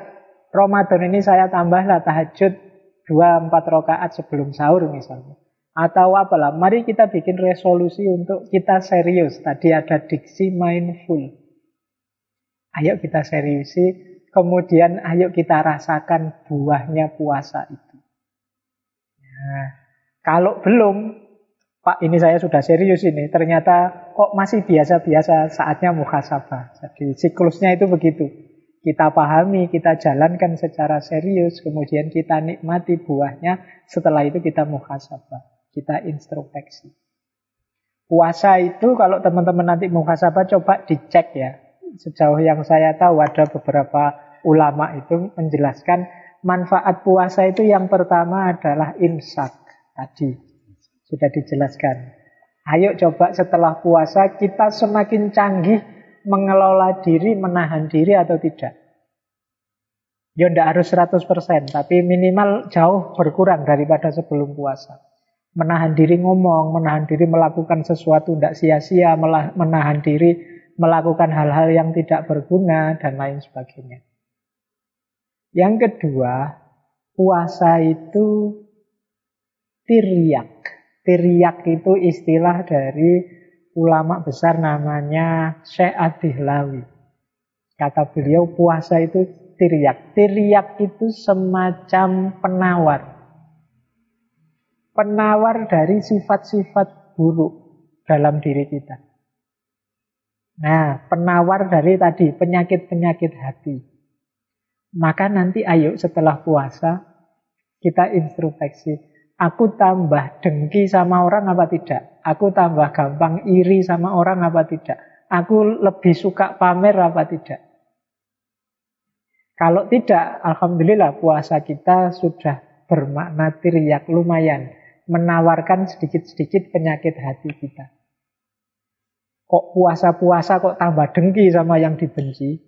Ramadan ini saya tambahlah tahajud dua empat rakaat sebelum sahur misalnya. Atau apalah, mari kita bikin resolusi untuk kita serius. Tadi ada diksi mindful. Ayo kita seriusi, kemudian ayo kita rasakan buahnya puasa itu. Nah, kalau belum, Pak ini saya sudah serius ini, ternyata kok masih biasa-biasa saatnya muhasabah. Jadi siklusnya itu begitu. Kita pahami, kita jalankan secara serius, kemudian kita nikmati buahnya, setelah itu kita muhasabah kita introspeksi. Puasa itu kalau teman-teman nanti muhasabah coba dicek ya. Sejauh yang saya tahu ada beberapa ulama itu menjelaskan manfaat puasa itu yang pertama adalah imsak. Tadi sudah dijelaskan. Ayo coba setelah puasa kita semakin canggih mengelola diri, menahan diri atau tidak. Ya tidak harus 100%, tapi minimal jauh berkurang daripada sebelum puasa menahan diri ngomong, menahan diri melakukan sesuatu tidak sia-sia, menahan diri melakukan hal-hal yang tidak berguna, dan lain sebagainya. Yang kedua, puasa itu tiriak. Tiriak itu istilah dari ulama besar namanya Syekh Adihlawi. Kata beliau puasa itu tiriak. Tiriak itu semacam penawar penawar dari sifat-sifat buruk dalam diri kita. Nah, penawar dari tadi penyakit-penyakit hati. Maka nanti ayo setelah puasa kita introspeksi. Aku tambah dengki sama orang apa tidak? Aku tambah gampang iri sama orang apa tidak? Aku lebih suka pamer apa tidak? Kalau tidak, Alhamdulillah puasa kita sudah bermakna tiriak lumayan menawarkan sedikit-sedikit penyakit hati kita. Kok puasa-puasa kok tambah dengki sama yang dibenci?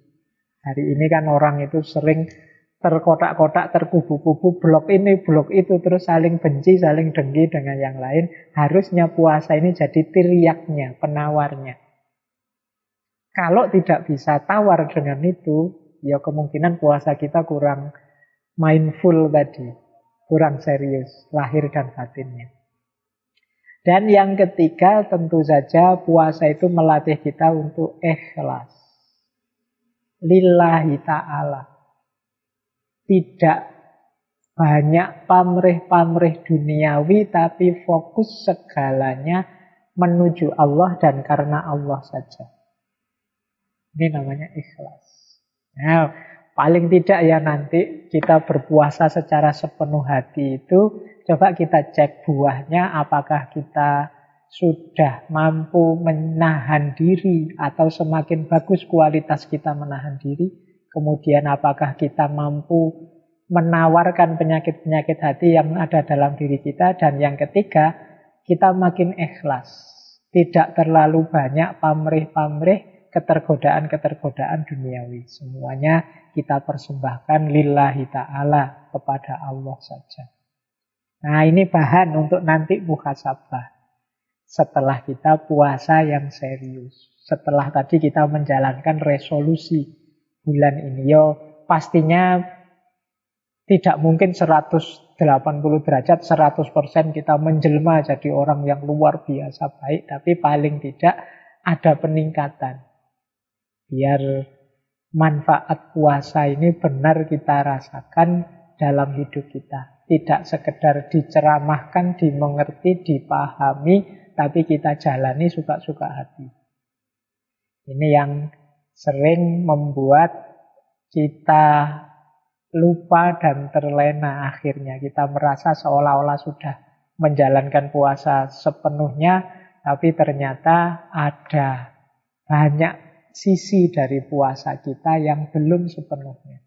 Hari ini kan orang itu sering terkotak-kotak, terkubu-kubu, blok ini, blok itu, terus saling benci, saling dengki dengan yang lain. Harusnya puasa ini jadi tiriaknya, penawarnya. Kalau tidak bisa tawar dengan itu, ya kemungkinan puasa kita kurang mindful tadi kurang serius lahir dan batinnya. Dan yang ketiga tentu saja puasa itu melatih kita untuk ikhlas. Lillahi ta'ala. Tidak banyak pamrih-pamrih duniawi tapi fokus segalanya menuju Allah dan karena Allah saja. Ini namanya ikhlas. Nah, Paling tidak ya nanti kita berpuasa secara sepenuh hati itu coba kita cek buahnya apakah kita sudah mampu menahan diri atau semakin bagus kualitas kita menahan diri. Kemudian apakah kita mampu menawarkan penyakit-penyakit hati yang ada dalam diri kita. Dan yang ketiga, kita makin ikhlas. Tidak terlalu banyak pamrih-pamrih ketergodaan-ketergodaan duniawi. Semuanya kita persembahkan lillahi ta'ala kepada Allah saja. Nah ini bahan untuk nanti muhasabah. Setelah kita puasa yang serius. Setelah tadi kita menjalankan resolusi bulan ini. Yo pastinya tidak mungkin 180 derajat, 100% kita menjelma jadi orang yang luar biasa baik. Tapi paling tidak ada peningkatan. Biar manfaat puasa ini benar kita rasakan dalam hidup kita. Tidak sekedar diceramahkan, dimengerti, dipahami, tapi kita jalani suka-suka hati. Ini yang sering membuat kita lupa dan terlena akhirnya. Kita merasa seolah-olah sudah menjalankan puasa sepenuhnya, tapi ternyata ada banyak sisi dari puasa kita yang belum sepenuhnya.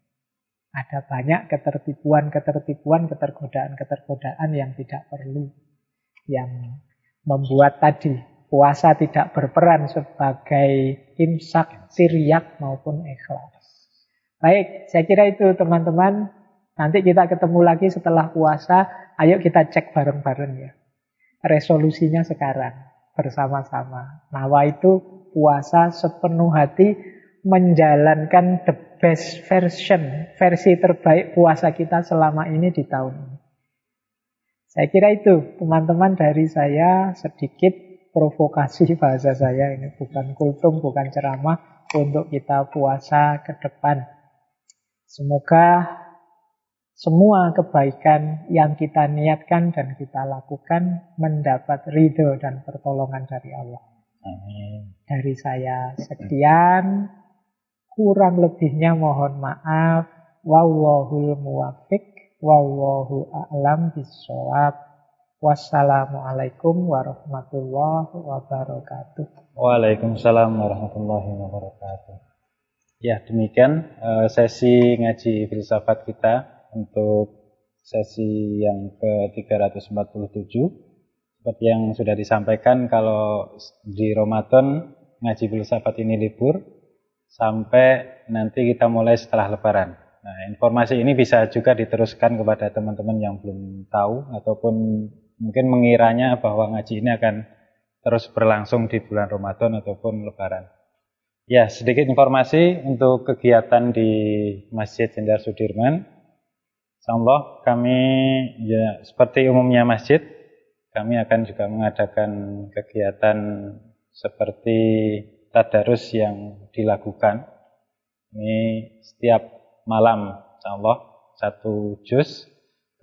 Ada banyak ketertipuan-ketertipuan, ketergodaan-ketergodaan yang tidak perlu. Yang membuat tadi puasa tidak berperan sebagai imsak, siriak maupun ikhlas. Baik, saya kira itu teman-teman. Nanti kita ketemu lagi setelah puasa. Ayo kita cek bareng-bareng ya. Resolusinya sekarang bersama-sama. Nawa itu puasa sepenuh hati menjalankan the best version, versi terbaik puasa kita selama ini di tahun ini. Saya kira itu teman-teman dari saya sedikit provokasi bahasa saya ini bukan kultum, bukan ceramah untuk kita puasa ke depan. Semoga semua kebaikan yang kita niatkan dan kita lakukan mendapat ridho dan pertolongan dari Allah. Amin. Dari saya sekian. Kurang lebihnya mohon maaf. Wallahul muwafiq. Wallahu a'lam bisawab. Wassalamualaikum warahmatullahi wabarakatuh. Waalaikumsalam warahmatullahi wabarakatuh. Ya, demikian uh, sesi ngaji filsafat kita untuk sesi yang ke-347. Seperti yang sudah disampaikan kalau di Ramadan ngaji filsafat ini libur sampai nanti kita mulai setelah lebaran. Nah, informasi ini bisa juga diteruskan kepada teman-teman yang belum tahu ataupun mungkin mengiranya bahwa ngaji ini akan terus berlangsung di bulan Ramadan ataupun lebaran. Ya, sedikit informasi untuk kegiatan di Masjid Jenderal Sudirman. Insyaallah kami ya seperti umumnya masjid, kami akan juga mengadakan kegiatan seperti tadarus yang dilakukan. Ini setiap malam, Allah satu juz.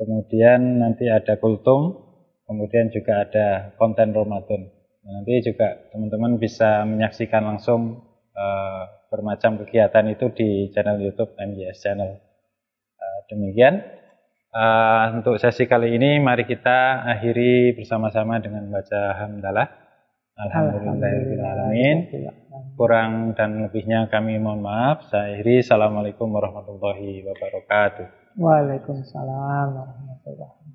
Kemudian nanti ada kultum, kemudian juga ada konten Ramadan. Nah, nanti juga teman-teman bisa menyaksikan langsung uh, bermacam kegiatan itu di channel YouTube MJS Channel. Uh, demikian uh, untuk sesi kali ini, mari kita akhiri bersama-sama dengan baca hamdalah. Alhamdulillahirrahmanirrahim. Kurang dan lebihnya kami mohon maaf. Saya akhiri. Assalamualaikum warahmatullahi wabarakatuh. Waalaikumsalam warahmatullahi wabarakatuh.